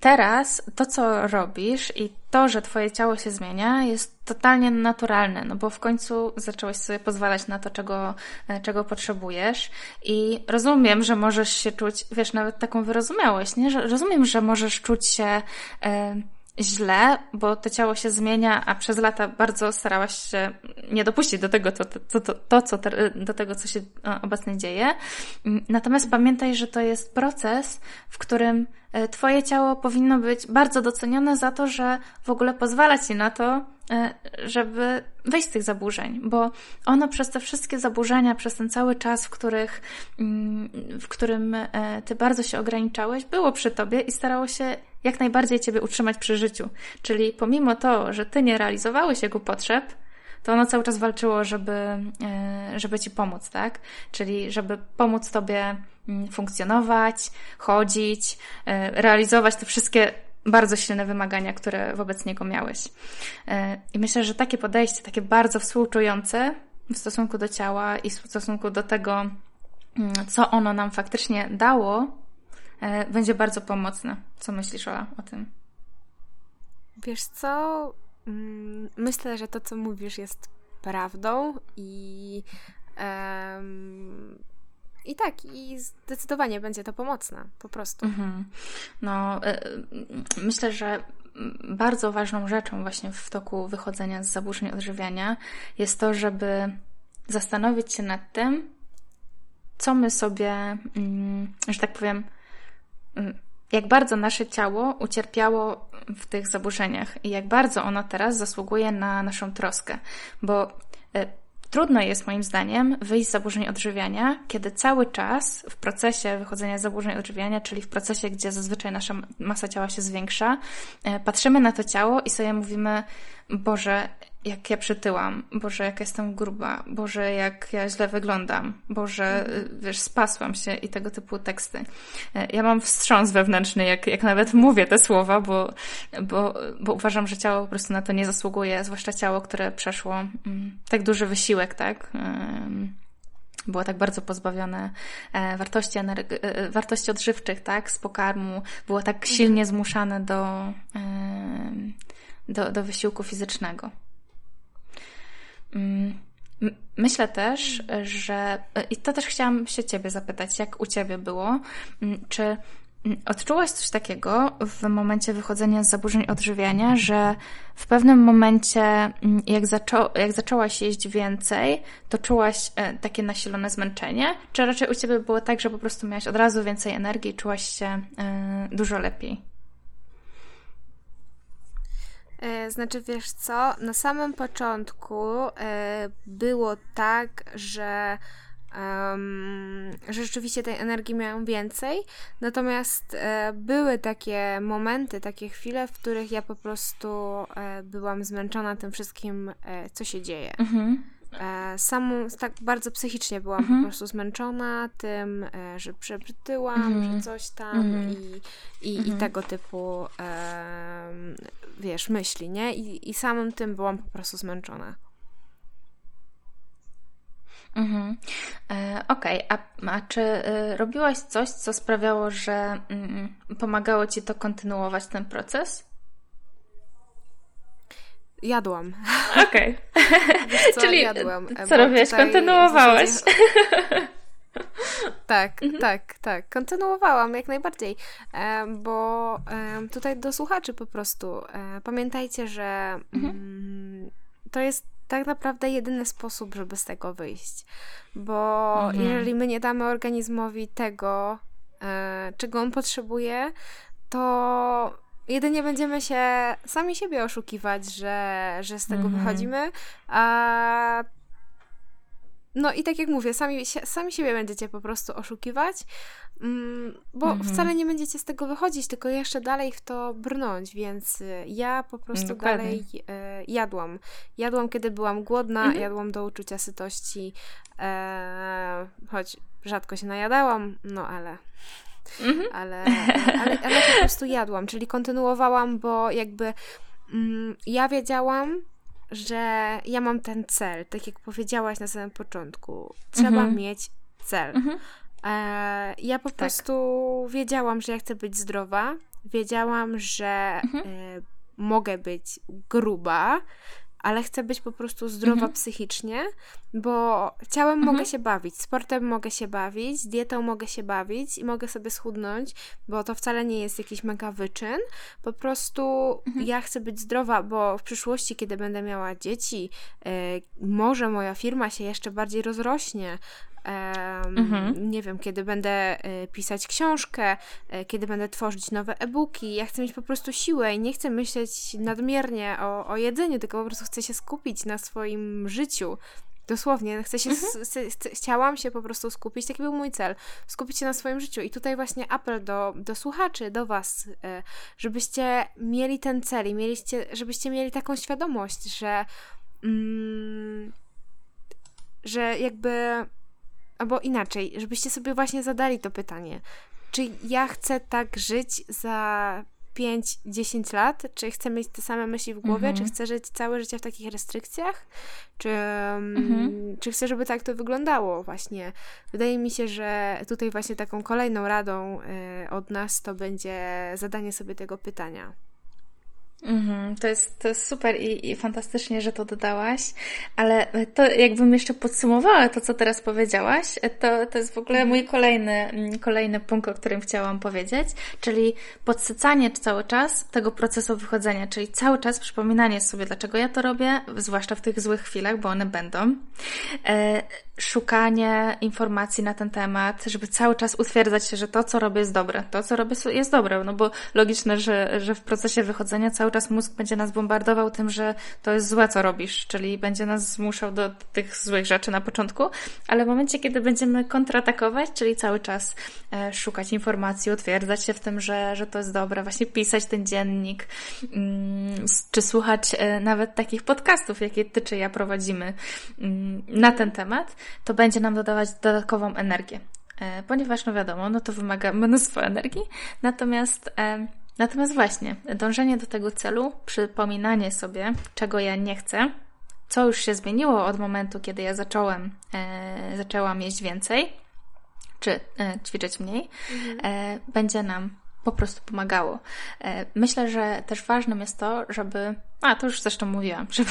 teraz to, co robisz i to, że twoje ciało się zmienia, jest totalnie naturalne, no bo w końcu zacząłeś sobie pozwalać na to, czego, e, czego potrzebujesz i rozumiem, że możesz się czuć, wiesz, nawet taką wyrozumiałość, nie? Że rozumiem, że możesz czuć się źle, bo to ciało się zmienia, a przez lata bardzo starałaś się nie dopuścić do tego, to, to, to, to co te, do tego, co się e, obecnie dzieje. Natomiast pamiętaj, że to jest proces, w którym e, Twoje ciało powinno być bardzo docenione za to, że w ogóle pozwala Ci na to, żeby wyjść z tych zaburzeń, bo ono przez te wszystkie zaburzenia, przez ten cały czas, w, których, mm, w którym Ty bardzo się ograniczałeś, było przy Tobie i starało się jak najbardziej Ciebie utrzymać przy życiu. Czyli pomimo to, że Ty nie realizowałeś jego potrzeb, to ono cały czas walczyło, żeby, e, żeby Ci pomóc, tak? Czyli żeby pomóc Tobie mm, funkcjonować, chodzić, e, realizować te wszystkie bardzo silne wymagania, które wobec niego miałeś. E, I myślę, że takie podejście, takie bardzo współczujące w stosunku do ciała i w stosunku do tego, mm, co ono nam faktycznie dało, E, będzie bardzo pomocne. Co myślisz, Ola, o tym? Wiesz co? Mm, myślę, że to, co mówisz, jest prawdą i. Um, i tak, i zdecydowanie będzie to pomocne, po prostu. Mhm. No, e, myślę, że bardzo ważną rzeczą właśnie w toku wychodzenia z zaburzeń odżywiania jest to, żeby zastanowić się nad tym, co my sobie, mm, że tak powiem, jak bardzo nasze ciało ucierpiało w tych zaburzeniach i jak bardzo ono teraz zasługuje na naszą troskę, bo e, Trudno jest moim zdaniem wyjść z zaburzeń odżywiania, kiedy cały czas w procesie wychodzenia z zaburzeń odżywiania, czyli w procesie, gdzie zazwyczaj nasza masa ciała się zwiększa, e, patrzymy na to ciało i sobie mówimy, Boże, jak ja przytyłam, Boże, jak jestem gruba, Boże, jak ja źle wyglądam, Boże, mhm. wiesz, spasłam się i tego typu teksty. E, ja mam wstrząs wewnętrzny, jak, jak nawet mówię te słowa, bo, bo, bo uważam, że ciało po prostu na to nie zasługuje, zwłaszcza ciało, które przeszło mm, tak duży wysiłek, tak? było tak bardzo pozbawione e, wartości, e, wartości odżywczych, tak, z pokarmu, było tak mhm. silnie zmuszane do, do, do wysiłku fizycznego. Mm, myślę też, że i to też chciałam się Ciebie zapytać, jak u Ciebie było, mm, czy mm, odczułaś coś takiego w momencie wychodzenia z zaburzeń odżywiania, że w pewnym momencie, jak, zaczą, jak zaczęłaś jeść więcej, to czułaś e, takie nasilone zmęczenie? Czy raczej u Ciebie było tak, że po prostu miałaś od razu więcej energii i czułaś się e, dużo lepiej? E, znaczy, wiesz co, na samym początku e, było tak, że Um, że rzeczywiście tej energii miałam więcej. Natomiast e, były takie momenty, takie chwile, w których ja po prostu e, byłam zmęczona tym wszystkim, e, co się dzieje. Mhm. E, samą, tak bardzo psychicznie byłam mhm. po prostu zmęczona tym, e, że przebytyłam, mhm. że coś tam mhm. i, i, i mhm. tego typu e, wiesz, myśli, nie? I, I samym tym byłam po prostu zmęczona. Mhm. E, Okej, okay. a, a, czy y, robiłaś coś, co sprawiało, że y, pomagało ci to kontynuować ten proces? Jadłam. Okej. Okay. Czyli jadłam, co robisz? Kontynuowałaś. tak, mhm. tak, tak. Kontynuowałam jak najbardziej, bo tutaj do słuchaczy po prostu e, pamiętajcie, że mhm. Mm, to jest tak naprawdę jedyny sposób, żeby z tego wyjść. Bo mhm. jeżeli my nie damy organizmowi tego, e, czego on potrzebuje, to jedynie będziemy się sami siebie oszukiwać, że, że z tego mhm. wychodzimy, a no i tak jak mówię, sami, sami siebie będziecie po prostu oszukiwać, mm, bo mhm. wcale nie będziecie z tego wychodzić, tylko jeszcze dalej w to brnąć, więc y, ja po prostu Dokładnie. dalej e, jadłam. Jadłam, kiedy byłam głodna, mhm. jadłam do uczucia sytości, e, choć rzadko się najadałam, no ale Mhm. Ale, ale, ale po prostu jadłam, czyli kontynuowałam, bo jakby mm, ja wiedziałam, że ja mam ten cel, tak jak powiedziałaś na samym początku. Trzeba mhm. mieć cel. Mhm. E, ja po tak. prostu wiedziałam, że ja chcę być zdrowa. Wiedziałam, że mhm. e, mogę być gruba, ale chcę być po prostu zdrowa mhm. psychicznie, bo ciałem mhm. mogę się bawić, sportem mogę się bawić, dietą mogę się bawić i mogę sobie schudnąć, bo to wcale nie jest jakiś mega wyczyn. Po prostu mhm. ja chcę być zdrowa, bo w przyszłości, kiedy będę miała dzieci, y, może moja firma się jeszcze bardziej rozrośnie, Um, mhm. Nie wiem, kiedy będę y, pisać książkę, y, kiedy będę tworzyć nowe e-booki. Ja chcę mieć po prostu siłę i nie chcę myśleć nadmiernie o, o jedzeniu, tylko po prostu chcę się skupić na swoim życiu. Dosłownie, chcę się, mhm. chciałam się po prostu skupić, taki był mój cel, skupić się na swoim życiu. I tutaj właśnie apel do, do słuchaczy, do Was, y, żebyście mieli ten cel i mieliście, żebyście mieli taką świadomość, że, mm, że jakby albo inaczej, żebyście sobie właśnie zadali to pytanie. Czy ja chcę tak żyć za 5-10 lat? Czy chcę mieć te same myśli w głowie? Mhm. Czy chcę żyć całe życie w takich restrykcjach? Czy, mm, mhm. czy chcę, żeby tak to wyglądało właśnie? Wydaje mi się, że tutaj właśnie taką kolejną radą y, od nas to będzie zadanie sobie tego pytania. Mhm, to, jest, to jest super i, i fantastycznie, że to dodałaś, ale to jakbym jeszcze podsumowała to, co teraz powiedziałaś, to, to jest w ogóle mój kolejny, mm, kolejny punkt, o którym chciałam powiedzieć, czyli podsycanie cały czas tego procesu wychodzenia, czyli cały czas przypominanie sobie, dlaczego ja to robię, zwłaszcza w tych złych chwilach, bo one będą. E, szukanie informacji na ten temat, żeby cały czas utwierdzać się, że to, co robię, jest dobre. To, co robię, jest dobre, no bo logiczne, że, że w procesie wychodzenia cały czas mózg będzie nas bombardował tym, że to jest złe, co robisz, czyli będzie nas zmuszał do tych złych rzeczy na początku, ale w momencie, kiedy będziemy kontratakować, czyli cały czas e, szukać informacji, utwierdzać się w tym, że, że to jest dobre, właśnie pisać ten dziennik, mm, czy słuchać e, nawet takich podcastów, jakie ty czy ja prowadzimy mm, na ten temat, to będzie nam dodawać dodatkową energię. E, ponieważ, no wiadomo, no to wymaga mnóstwo energii, natomiast Natomiast właśnie, dążenie do tego celu, przypominanie sobie, czego ja nie chcę, co już się zmieniło od momentu, kiedy ja zacząłem, e, zaczęłam jeść więcej, czy e, ćwiczyć mniej, mhm. e, będzie nam po prostu pomagało. E, myślę, że też ważnym jest to, żeby, a to już zresztą mówiłam, żeby,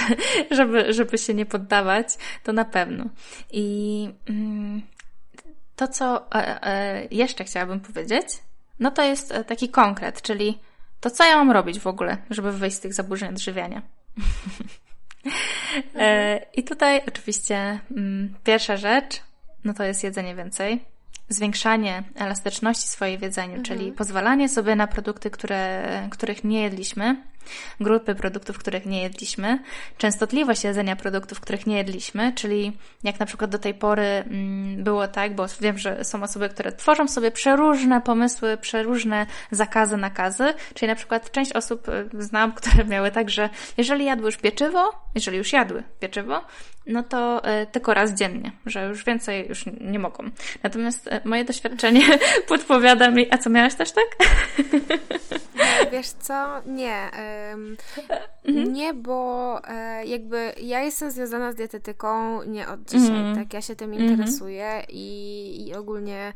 żeby, żeby się nie poddawać, to na pewno. I mm, to, co e, e, jeszcze chciałabym powiedzieć, no to jest e, taki konkret, czyli to co ja mam robić w ogóle, żeby wyjść z tych zaburzeń odżywiania. e, I tutaj oczywiście mm, pierwsza rzecz, no to jest jedzenie więcej. Zwiększanie elastyczności swojej w jedzeniu, mhm. czyli pozwalanie sobie na produkty, które, których nie jedliśmy, grupy produktów, których nie jedliśmy, częstotliwość jedzenia produktów, których nie jedliśmy, czyli jak na przykład do tej pory mm, było tak, bo wiem, że są osoby, które tworzą sobie przeróżne pomysły, przeróżne zakazy, nakazy, czyli na przykład część osób y, znam, które miały tak, że jeżeli jadły już pieczywo, jeżeli już jadły pieczywo, no to y, tylko raz dziennie, że już więcej już nie mogą. Natomiast y, moje doświadczenie podpowiada mi, a co miałaś też tak? Wiesz co? Nie. Mhm. Nie, bo e, jakby ja jestem związana z dietetyką nie od dzisiaj, mhm. tak? Ja się tym mhm. interesuję i, i ogólnie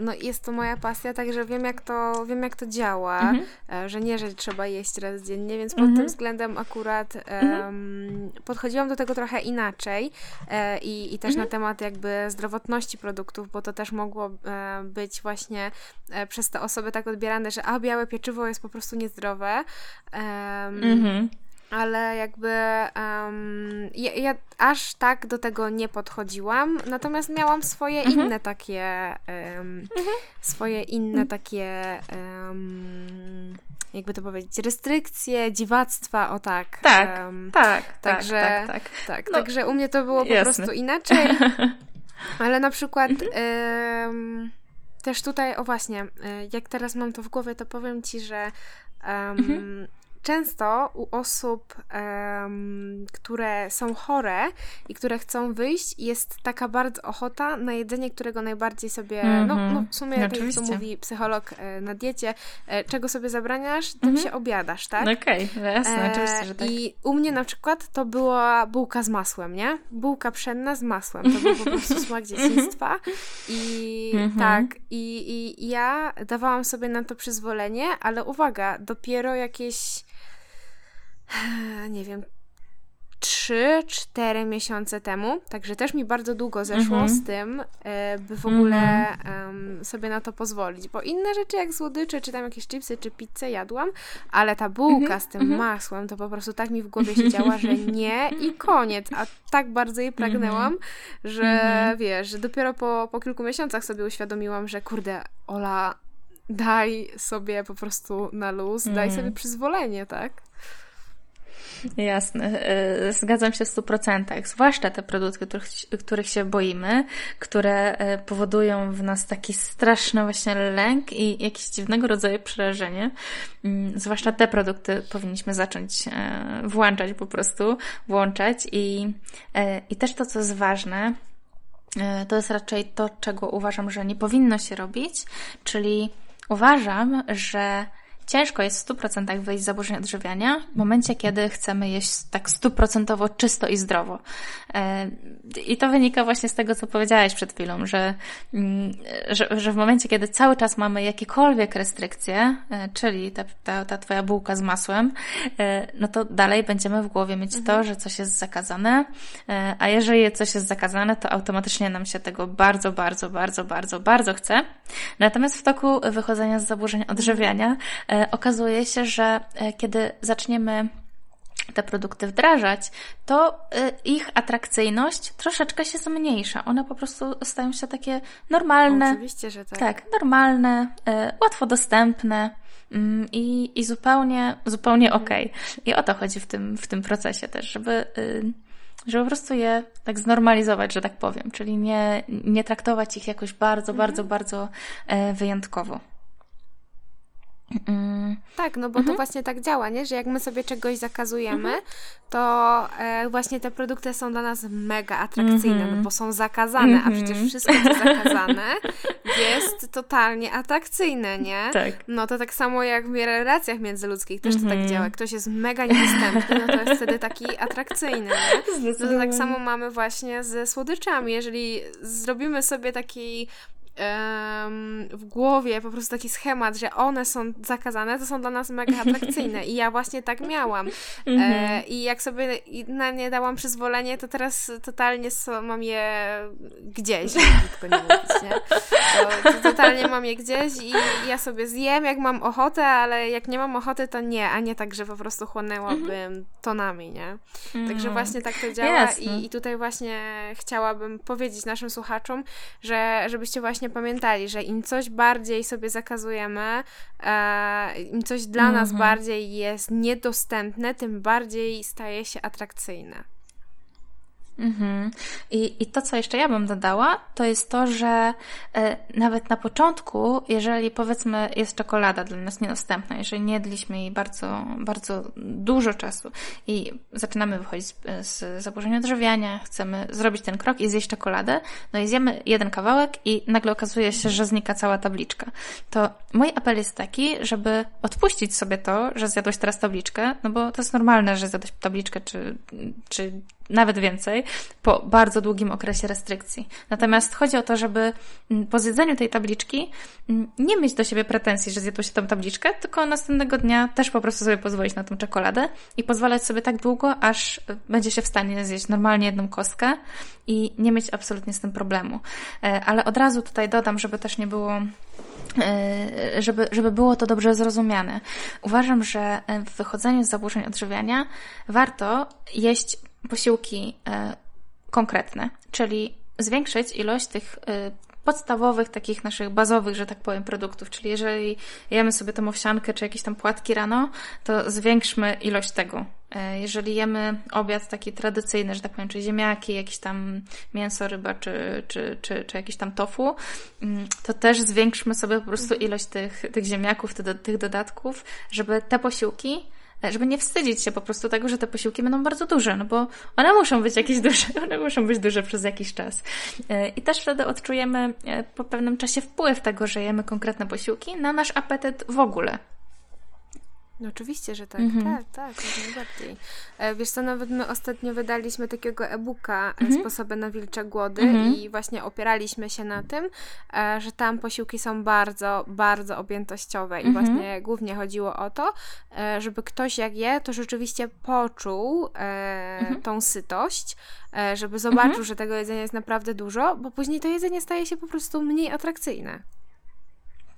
no jest to moja pasja, także wiem jak to, wiem jak to działa, mhm. E, że nie, że trzeba jeść raz dziennie, więc pod mhm. tym względem akurat um, podchodziłam do tego trochę inaczej e, i, i też na mhm. temat jakby zdrowotności produktów, bo to też mogło e, być właśnie e, przez te osoby tak odbierane, że a białe pieczywo jest po prostu niezdrowe. Um, ale jakby um, ja, ja, aż tak do tego nie podchodziłam, natomiast miałam swoje mhm. inne takie um, mhm. swoje inne mhm. takie um, jakby to powiedzieć, restrykcje, dziwactwa, o tak. Tak, um, tak, także, tak, tak, tak. tak no, także u mnie to było po jasne. prostu inaczej, ale na przykład um, też tutaj, o właśnie, e, jak teraz mam to w głowie, to powiem Ci, że um, często u osób, um, które są chore i które chcą wyjść, jest taka bardzo ochota na jedzenie, którego najbardziej sobie, mm -hmm. no, mhm. no w sumie, tak jak to mówi psycholog e, na diecie, e, czego sobie zabraniasz, tym mm -hmm. się obiadasz, tak? Okej, okay, jasne, e, oczywiście, że tak. I u mnie na przykład to była bułka z masłem, nie? Bułka pszenna z masłem, to był po prostu smak dzieciństwa i mm -hmm. tak, i, i ja dawałam sobie na to przyzwolenie, ale uwaga, dopiero jakieś nie wiem, 3-4 miesiące temu, także też mi bardzo długo zeszło mm -hmm. z tym, e, by w ogóle mm -hmm. um, sobie na to pozwolić, bo inne rzeczy jak słodycze, czy tam jakieś chipsy, czy pizzę jadłam, ale ta bułka mm -hmm. z tym mhm. masłem, to po prostu tak mi w głowie siedziała, że nie i koniec, a tak bardzo jej pragnęłam, mhm. że mhm. wiesz, że dopiero po, po kilku miesiącach sobie uświadomiłam, że kurde, Ola, daj sobie po prostu na luz, daj sobie przyzwolenie, tak? Jasne, e, zgadzam się w stu procentach. Zwłaszcza te produkty, których, których się boimy, które e, powodują w nas taki straszny właśnie lęk i jakieś dziwnego rodzaju przerażenie. Mm, zwłaszcza te produkty powinniśmy zacząć e, włączać po prostu, włączać i, i też to, co jest ważne, to jest raczej to, czego uważam, że nie powinno się robić, czyli uważam, że ciężko jest w 100% wyjść z zaburzeń odżywiania w momencie, kiedy chcemy jeść tak stuprocentowo czysto i zdrowo. E, I to wynika właśnie z tego, co powiedziałeś przed chwilą, że, mm, że, że w momencie, kiedy cały czas mamy jakiekolwiek restrykcje, e, czyli ta, ta, ta twoja bułka z masłem, e, no to dalej będziemy w głowie mieć mhm. to, że coś jest zakazane, a jeżeli coś jest zakazane, to automatycznie nam się tego bardzo, bardzo, bardzo, bardzo, bardzo chce. Natomiast w toku wychodzenia z zaburzeń odżywiania okazuje się, że e, kiedy zaczniemy te produkty wdrażać, to e, ich atrakcyjność troszeczkę się zmniejsza. One po prostu stają się takie normalne. Oczywiście, że tak. Tak, normalne, e, łatwo dostępne mm, i, i zupełnie, zupełnie mhm. okej. Okay. I o to chodzi w tym, w tym procesie też, żeby, y, żeby po prostu je tak znormalizować, że tak powiem, czyli nie, nie traktować ich jakoś bardzo, mhm. bardzo, bardzo wyjątkowo. Mm. Tak, no bo mhm. to właśnie tak działa, nie? Że jak my sobie czegoś zakazujemy, mhm. to e, właśnie te produkty są dla nas mega atrakcyjne, no mhm. bo są zakazane, a przecież mhm. wszystko, co zakazane, jest totalnie atrakcyjne, nie? Tak. No to tak samo jak w relacjach międzyludzkich też to tak działa. Jak ktoś jest mega niedostępny, no to jest wtedy taki atrakcyjny, nie? No to tak samo mamy właśnie ze słodyczami. Jeżeli zrobimy sobie taki w głowie po prostu taki schemat, że one są zakazane, to są dla nas mega atrakcyjne. I ja właśnie tak miałam. E, mhm. I jak sobie na nie dałam przyzwolenie, to teraz totalnie mam je gdzieś, tylko nie mówić, nie? To, to totalnie mam je gdzieś i ja sobie zjem, jak mam ochotę, ale jak nie mam ochoty, to nie, a nie tak, że po prostu chłonęłabym mhm. tonami, nie? Także mhm. właśnie tak to działa i, i tutaj właśnie chciałabym powiedzieć naszym słuchaczom, że żebyście właśnie pamiętali, że im coś bardziej sobie zakazujemy, e, im coś dla mm -hmm. nas mhm. bardziej jest niedostępne, tym bardziej staje się atrakcyjne. Mhm. I, I to, co jeszcze ja bym dodała, to jest to, że e, nawet na początku, jeżeli powiedzmy jest czekolada dla nas niedostępna, jeżeli nie jedliśmy jej bardzo, bardzo dużo czasu i zaczynamy wychodzić z, z zaburzenia odżywiania, chcemy zrobić ten krok i zjeść czekoladę, no i zjemy jeden kawałek i nagle okazuje się, że znika cała tabliczka. To mój apel jest taki, żeby odpuścić sobie to, że zjadłeś teraz tabliczkę, no bo to jest normalne, że zjadłeś tabliczkę czy, czy nawet więcej, po bardzo długim okresie restrykcji. Natomiast chodzi o to, żeby mm, po zjedzeniu tej tabliczki mm, nie mieć do siebie pretensji, że zjadło się tą tabliczkę, tylko następnego dnia też po prostu sobie pozwolić na tą czekoladę i pozwalać sobie tak długo, aż y, będzie się w stanie zjeść normalnie jedną kostkę i nie mieć absolutnie z tym problemu. E, ale od razu tutaj dodam, żeby też nie było e, żeby, żeby było to dobrze zrozumiane. Uważam, że w wychodzeniu z zaburzeń odżywiania warto jeść posiłki e, konkretne, czyli zwiększyć ilość tych e, podstawowych, takich naszych bazowych, że tak powiem, produktów. Czyli jeżeli jemy sobie tą owsiankę czy jakieś tam płatki rano, to zwiększmy ilość tego. E, jeżeli jemy obiad taki tradycyjny, że tak powiem, czy ziemniaki, jakieś tam mięso, ryba, czy, czy, czy, czy jakieś tam tofu, mm, to też zwiększmy sobie po prostu ilość tych, tych ziemniaków, tych, tych dodatków, żeby te posiłki żeby nie wstydzić się po prostu tego, że te posiłki będą bardzo duże, no bo one muszą być jakieś duże, one muszą być duże przez jakiś czas. E, I też wtedy odczujemy e, po pewnym czasie wpływ tego, że jemy konkretne posiłki na nasz apetyt w ogóle. No oczywiście, że tak, mhm. tak, tak, jak najbardziej. E, wiesz co, nawet my ostatnio wydaliśmy takiego e-booka mhm. Sposoby na wilcze głody mhm. i właśnie opieraliśmy się na tym, e, że tam posiłki są bardzo, bardzo objętościowe i mhm. właśnie głównie chodziło o to, żeby ktoś jak je, to rzeczywiście poczuł mhm. tą sytość, żeby zobaczył, mhm. że tego jedzenia jest naprawdę dużo, bo później to jedzenie staje się po prostu mniej atrakcyjne.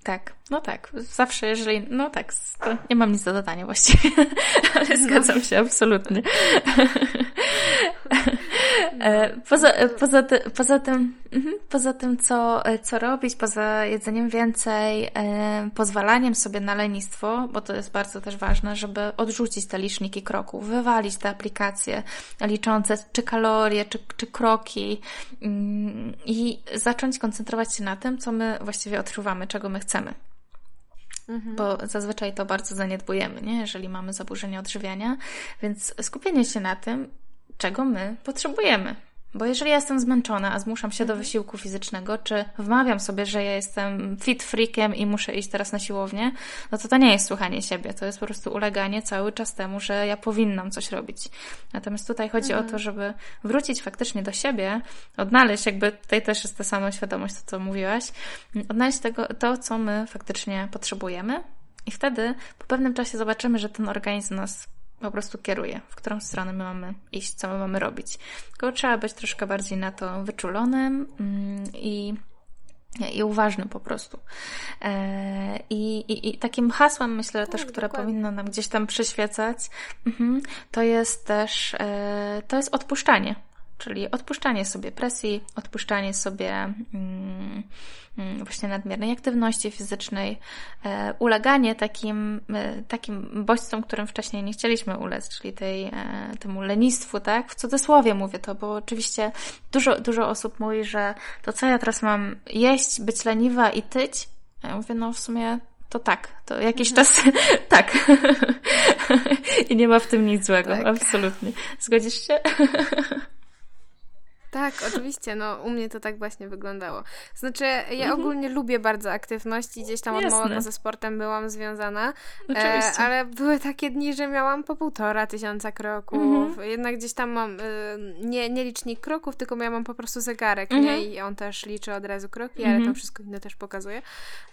Tak, no tak. Zawsze, jeżeli. No tak, to nie mam nic do dodania właściwie, ale zgadzam się absolutnie. E, poza, poza, ty, poza tym, mhm, poza tym co, co robić, poza jedzeniem więcej, e, pozwalaniem sobie na lenistwo, bo to jest bardzo też ważne, żeby odrzucić te liczniki kroków, wywalić te aplikacje liczące czy kalorie, czy, czy kroki mm, i zacząć koncentrować się na tym, co my właściwie odczuwamy, czego my chcemy. Mhm. Bo zazwyczaj to bardzo zaniedbujemy, nie? jeżeli mamy zaburzenia odżywiania, więc skupienie się na tym, czego my potrzebujemy. Bo jeżeli ja jestem zmęczona, a zmuszam się do wysiłku fizycznego, czy wmawiam sobie, że ja jestem fit freakiem i muszę iść teraz na siłownię, no to to nie jest słuchanie siebie. To jest po prostu uleganie cały czas temu, że ja powinnam coś robić. Natomiast tutaj chodzi o to, żeby wrócić faktycznie do siebie, odnaleźć, jakby tutaj też jest ta sama świadomość, to co mówiłaś, odnaleźć tego, to, co my faktycznie potrzebujemy. I wtedy po pewnym czasie zobaczymy, że ten organizm nas po prostu kieruje, w którą stronę my mamy iść, co my mamy robić. Tylko trzeba być troszkę bardziej na to wyczulonym mm, i i uważnym po prostu. E, I, i, i takim hasłem, myślę tak, też, które dokładnie. powinno nam gdzieś tam przyświecać, mhm, to jest też, e, to jest odpuszczanie. Czyli odpuszczanie sobie presji, odpuszczanie sobie mm, mm, właśnie nadmiernej aktywności fizycznej, e, uleganie takim, e, takim bodźcom, którym wcześniej nie chcieliśmy ulec, czyli tej, e, temu lenistwu, tak? W cudzysłowie mówię to, bo oczywiście dużo, dużo osób mówi, że to co ja teraz mam jeść, być leniwa i tyć? A ja mówię, no w sumie to tak, to jakiś mhm. czas tak. I nie ma w tym nic złego, tak. absolutnie. Zgodzisz się? Tak, oczywiście, no u mnie to tak właśnie wyglądało. Znaczy, ja mhm. ogólnie lubię bardzo aktywność i gdzieś tam Jasne. od małego ze sportem byłam związana, e, ale były takie dni, że miałam po półtora tysiąca kroków, mhm. jednak gdzieś tam mam, y, nie, nie licznik kroków, tylko ja mam po prostu zegarek, mhm. nie? I on też liczy od razu kroki, ale to mhm. wszystko inne też pokazuje.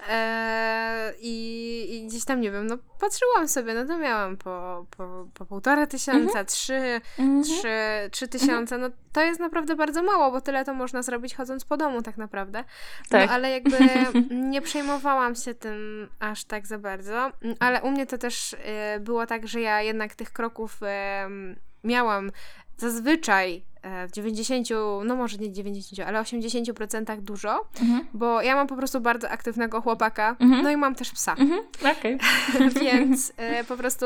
E, i, I gdzieś tam, nie wiem, no patrzyłam sobie, no to miałam po, po, po półtora tysiąca, mhm. trzy, mhm. trzy, trzy tysiące, no to jest naprawdę bardzo bardzo mało, bo tyle to można zrobić chodząc po domu tak naprawdę. No, tak. No ale jakby nie przejmowałam się tym aż tak za bardzo. Ale u mnie to też y, było tak, że ja jednak tych kroków miałam zazwyczaj w 90, no może nie 90, ale 80% dużo, mhm. bo ja mam po prostu bardzo aktywnego chłopaka, mhm. no i mam też psa. Mhm. Okay. Więc e, po prostu,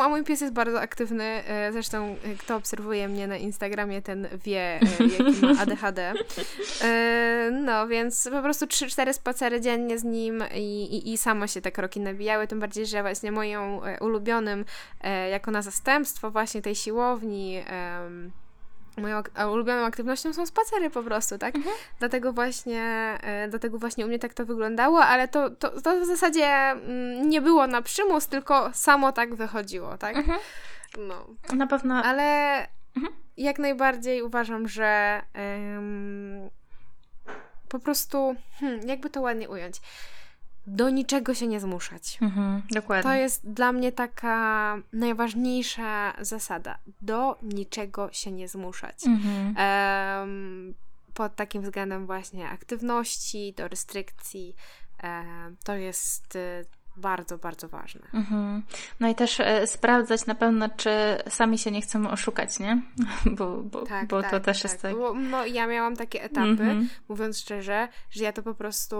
a mój pies jest bardzo aktywny, e, zresztą e, kto obserwuje mnie na Instagramie, ten wie, e, jaki ma ADHD. E, no, więc po prostu 3-4 spacery dziennie z nim i, i, i samo się te kroki nabijały, tym bardziej, że właśnie moją ulubionym, jako na zastępstwo właśnie tej siłowni, moją ulubioną aktywnością są spacery po prostu, tak? Mhm. Dlatego właśnie e, dlatego właśnie u mnie tak to wyglądało, ale to, to, to w zasadzie mm, nie było na przymus, tylko samo tak wychodziło, tak? Mhm. No. Na pewno. Ale mhm. jak najbardziej uważam, że po prostu, hmm, jakby to ładnie ująć, do niczego się nie zmuszać. Mhm, dokładnie. To jest dla mnie taka najważniejsza zasada. Do niczego się nie zmuszać. Mhm. Um, pod takim względem właśnie aktywności, do restrykcji. Um, to jest y, bardzo, bardzo ważne. Mhm. No i też e, sprawdzać na pewno, czy sami się nie chcemy oszukać, nie? Bo, bo, tak, bo tak, to też tak. jest tak. Bo, no, ja miałam takie etapy, mhm. mówiąc szczerze, że ja to po prostu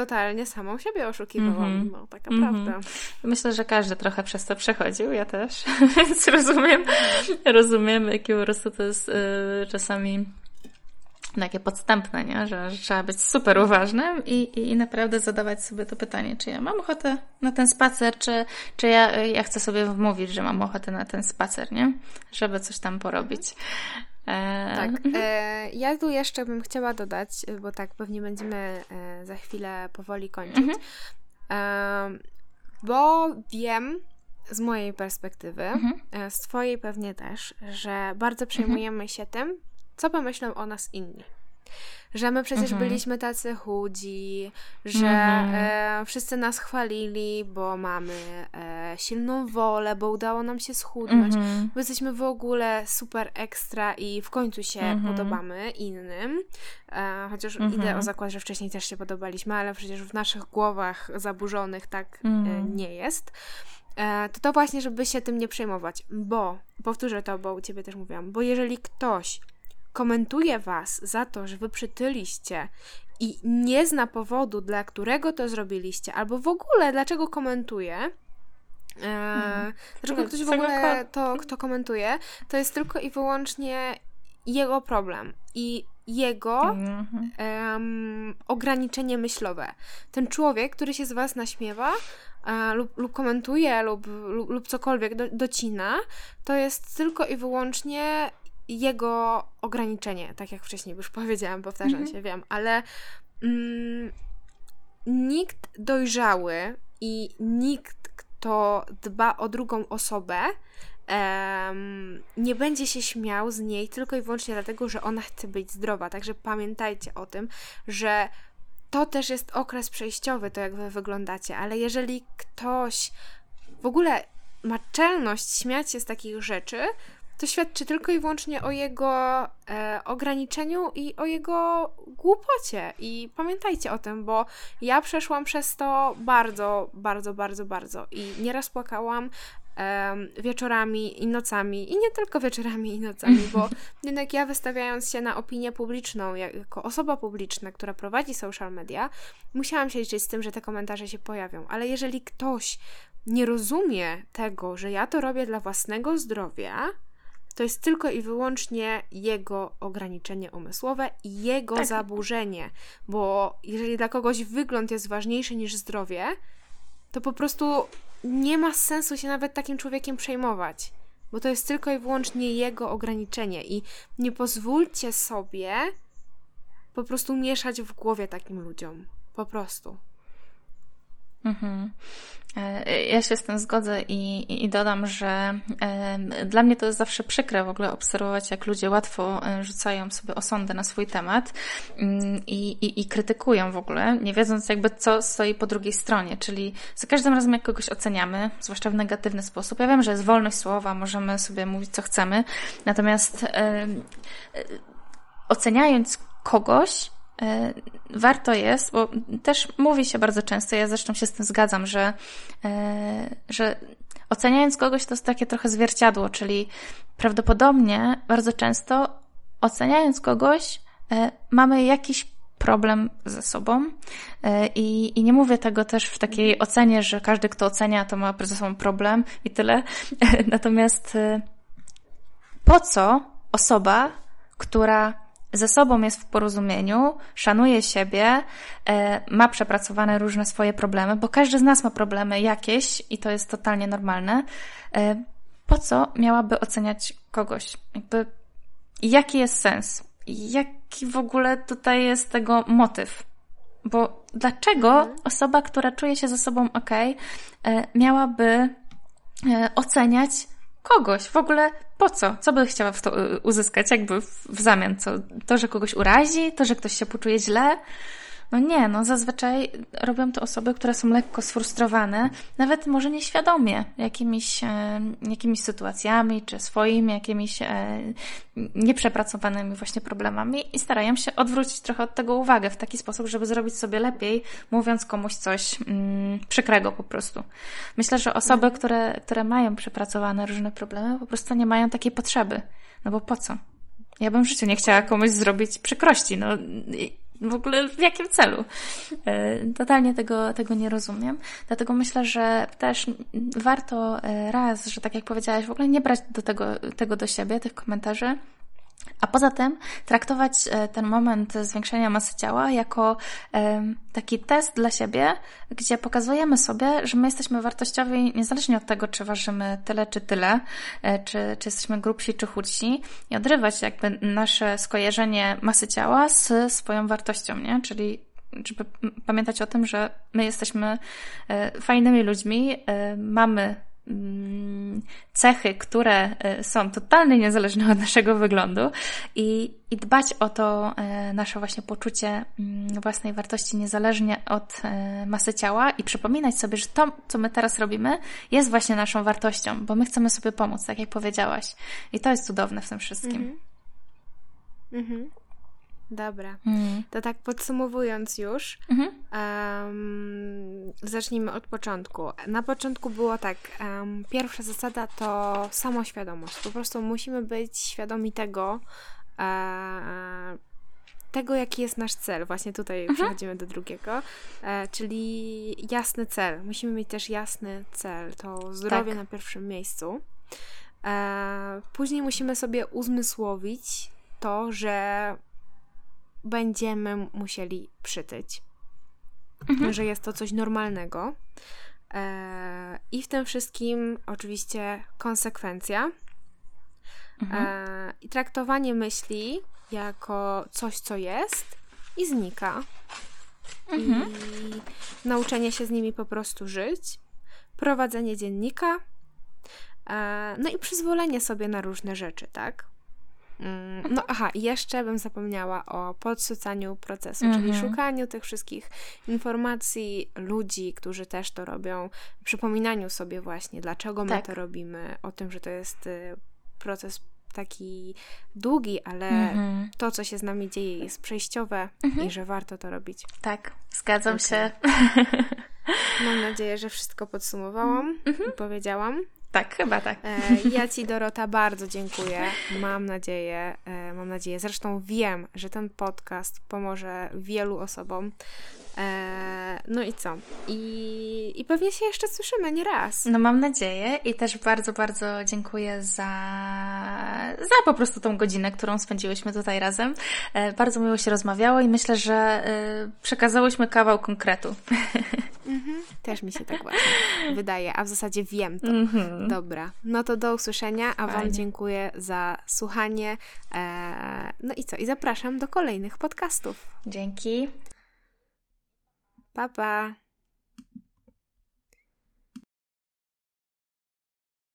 totalnie samą siebie oszukiwałam. Mm -hmm. No, taka mm -hmm. prawda. Myślę, że każdy trochę przez to przechodził, ja też, więc rozumiem, rozumiem, jakie po prostu to jest y, czasami takie podstępne, nie? Że, że, trzeba być super uważnym i, i, i, naprawdę zadawać sobie to pytanie, czy ja mam ochotę na ten spacer, czy, czy ja, ja chcę sobie wmówić, że mam ochotę na ten spacer, nie? Żeby coś tam porobić. E, tak. Mhm. E, ja tu jeszcze bym chciała dodać, bo tak pewnie będziemy e, za chwilę powoli kończyć, mhm. e, bo wiem z mojej perspektywy, mhm. E, z Twojej pewnie też, że bardzo przejmujemy mhm. się tym, co pomyślą o nas inni że my przecież mhm. byliśmy tacy chudzi, że mhm. e, wszyscy nas chwalili, bo mamy e, silną wolę, bo udało nam się schudnąć, mhm. bo jesteśmy w ogóle super ekstra i w końcu się mhm. podobamy innym. E, chociaż idę o mhm. zakład, że wcześniej też się podobaliśmy, ale przecież w naszych głowach zaburzonych tak e, mhm. nie jest e, to to właśnie, żeby się tym nie przejmować, bo, powtórzę to, bo u Ciebie też mówiłam, bo jeżeli ktoś komentuje was za to, że wy przytyliście i nie zna powodu, dla którego to zrobiliście, albo w ogóle dlaczego komentuje, mhm. dlaczego ktoś w ogóle to, kto komentuje, to jest tylko i wyłącznie jego problem i jego um, ograniczenie myślowe. Ten człowiek, który się z was naśmiewa, e, lub, lub komentuje, lub, lub, lub cokolwiek do, docina, to jest tylko i wyłącznie jego ograniczenie, tak jak wcześniej już powiedziałam, powtarzam Mhm. się, wiem, ale mm, nikt dojrzały i nikt, kto dba o drugą osobę, em, nie będzie się śmiał z niej tylko i wyłącznie dlatego, że ona chce być zdrowa. Także pamiętajcie o tym, że to też jest okres przejściowy, to jak wy wyglądacie, ale jeżeli ktoś w ogóle ma czelność śmiać się z takich rzeczy, to świadczy tylko i wyłącznie o jego e, ograniczeniu i o jego głupocie. I pamiętajcie o tym, bo ja przeszłam przez to bardzo, bardzo, bardzo, bardzo. I nieraz płakałam em, wieczorami i nocami. I nie tylko wieczorami i nocami, bo jednak ja wystawiając się na opinię publiczną, jak- jako osoba publiczna, która prowadzi social media, musiałam się liczyć z tym, że te komentarze się pojawią. Ale jeżeli ktoś nie rozumie tego, że ja to robię dla własnego zdrowia, to jest tylko i wyłącznie jego ograniczenie umysłowe i jego Tak. zaburzenie. Bo jeżeli dla kogoś wygląd jest ważniejszy niż zdrowie, to po prostu nie ma sensu się nawet takim człowiekiem przejmować. Bo to jest tylko i wyłącznie jego ograniczenie. I nie pozwólcie sobie po prostu mieszać w głowie takim ludziom. Po prostu. Mhm. E, Ja się z tym zgodzę i, i- dodam, że e, dla mnie to jest zawsze przykre w ogóle obserwować, jak ludzie łatwo e, rzucają sobie osądy na swój temat mm, i, i, i krytykują w ogóle, nie wiedząc jakby co stoi po drugiej stronie. Czyli za każdym razem, jak kogoś oceniamy, zwłaszcza w negatywny sposób, ja wiem, że jest wolność słowa, możemy sobie mówić co chcemy, natomiast e, e, oceniając kogoś, warto jest, bo też mówi się bardzo często, ja zresztą się z tym zgadzam, że, e, że oceniając kogoś to jest takie trochę zwierciadło, czyli prawdopodobnie bardzo często oceniając kogoś e, mamy jakiś problem ze sobą E, i, i nie mówię tego też w takiej ocenie, że każdy, kto ocenia, to ma ze sobą problem i tyle. Natomiast e, po co osoba, która ze sobą jest w porozumieniu, szanuje siebie, e, ma przepracowane różne swoje problemy, bo każdy z nas ma problemy jakieś i to jest totalnie normalne. E, po co miałaby oceniać kogoś? Jakby, jaki jest sens? Jaki w ogóle tutaj jest tego motyw? Bo dlaczego osoba, która czuje się ze sobą ok, e, miałaby oceniać kogoś. W ogóle po co? Co by chciała w to y, uzyskać jakby w, w zamian? Co? To, że kogoś urazi? To, że ktoś się poczuje źle? No nie, no zazwyczaj robią to osoby, które są lekko sfrustrowane, nawet może nieświadomie jakimiś, e, jakimiś sytuacjami, czy swoimi jakimiś e, nieprzepracowanymi właśnie problemami i starają się odwrócić trochę od tego uwagę w taki sposób, żeby zrobić sobie lepiej, mówiąc komuś coś mm, przykrego po prostu. Myślę, że osoby, które, które mają przepracowane różne problemy, po prostu nie mają takiej potrzeby. No bo po co? Ja bym w życiu nie chciała komuś zrobić przykrości. No, w ogóle w jakim celu? E, Totalnie tego, tego nie rozumiem. Dlatego myślę, że też warto e, raz, że tak jak powiedziałaś, w ogóle nie brać do tego, tego do siebie, tych komentarzy. A poza tym traktować e, ten moment zwiększenia masy ciała jako em, taki test dla siebie, gdzie pokazujemy sobie, że my jesteśmy wartościowi niezależnie od tego, czy ważymy tyle czy tyle, e, czy, czy jesteśmy grubsi czy chudsi i odrywać jakby nasze skojarzenie masy ciała z swoją wartością, nie? Czyli żeby pamiętać o tym, że my jesteśmy e, fajnymi ludźmi, e, mamy cechy, które e, są totalnie niezależne od naszego wyglądu i, i dbać o to e, nasze właśnie poczucie mm, własnej wartości niezależnie od e, masy ciała i przypominać sobie, że to, co my teraz robimy, jest właśnie naszą wartością, bo my chcemy sobie pomóc, tak jak powiedziałaś. I to jest cudowne w tym wszystkim. Mhm. Dobra. Mhm. To tak podsumowując już, Mhm. em, zacznijmy od początku. Na początku było tak, em, pierwsza zasada to samoświadomość. Po prostu musimy być świadomi tego, e, tego, jaki jest nasz cel. Właśnie tutaj przechodzimy do drugiego, e, czyli jasny cel. Musimy mieć też jasny cel. To zdrowie Tak. na pierwszym miejscu. E, później musimy sobie uzmysłowić to, że będziemy musieli przytyć. Że jest to coś normalnego. E, I w tym wszystkim oczywiście konsekwencja. Mhm. E, I traktowanie myśli jako coś, co jest i znika. Mhm. I nauczenie się z nimi po prostu żyć. Prowadzenie dziennika. E, no i przyzwolenie sobie na różne rzeczy, tak? Mm, No aha, jeszcze bym zapomniała o podsycaniu procesu, czyli Mhm. szukaniu tych wszystkich informacji, ludzi, którzy też to robią, przypominaniu sobie właśnie, dlaczego my Tak. to robimy, o tym, że to jest y, proces taki długi, ale Mhm. to, co się z nami dzieje, jest przejściowe i że warto to robić. Tak, zgadzam Okej. się. Mam nadzieję, że wszystko podsumowałam i powiedziałam. Tak, chyba tak. E, ja Ci, Dorota, bardzo dziękuję. Mam nadzieję, e, mam nadzieję, zresztą wiem, że ten podcast pomoże wielu osobom. E, no i co? I, I pewnie się jeszcze słyszymy nie raz. No mam nadzieję i też bardzo, bardzo dziękuję za, za po prostu tą godzinę, którą spędziłyśmy tutaj razem. E, Bardzo miło się rozmawiało i myślę, że e, przekazałyśmy kawał konkretu. Mhm. Też mi się tak właśnie wydaje, a w zasadzie wiem to. Mhm. Dobra, no to do usłyszenia, a Wam dziękuję za słuchanie. No i co? I zapraszam do kolejnych podcastów. Dzięki. Pa, pa!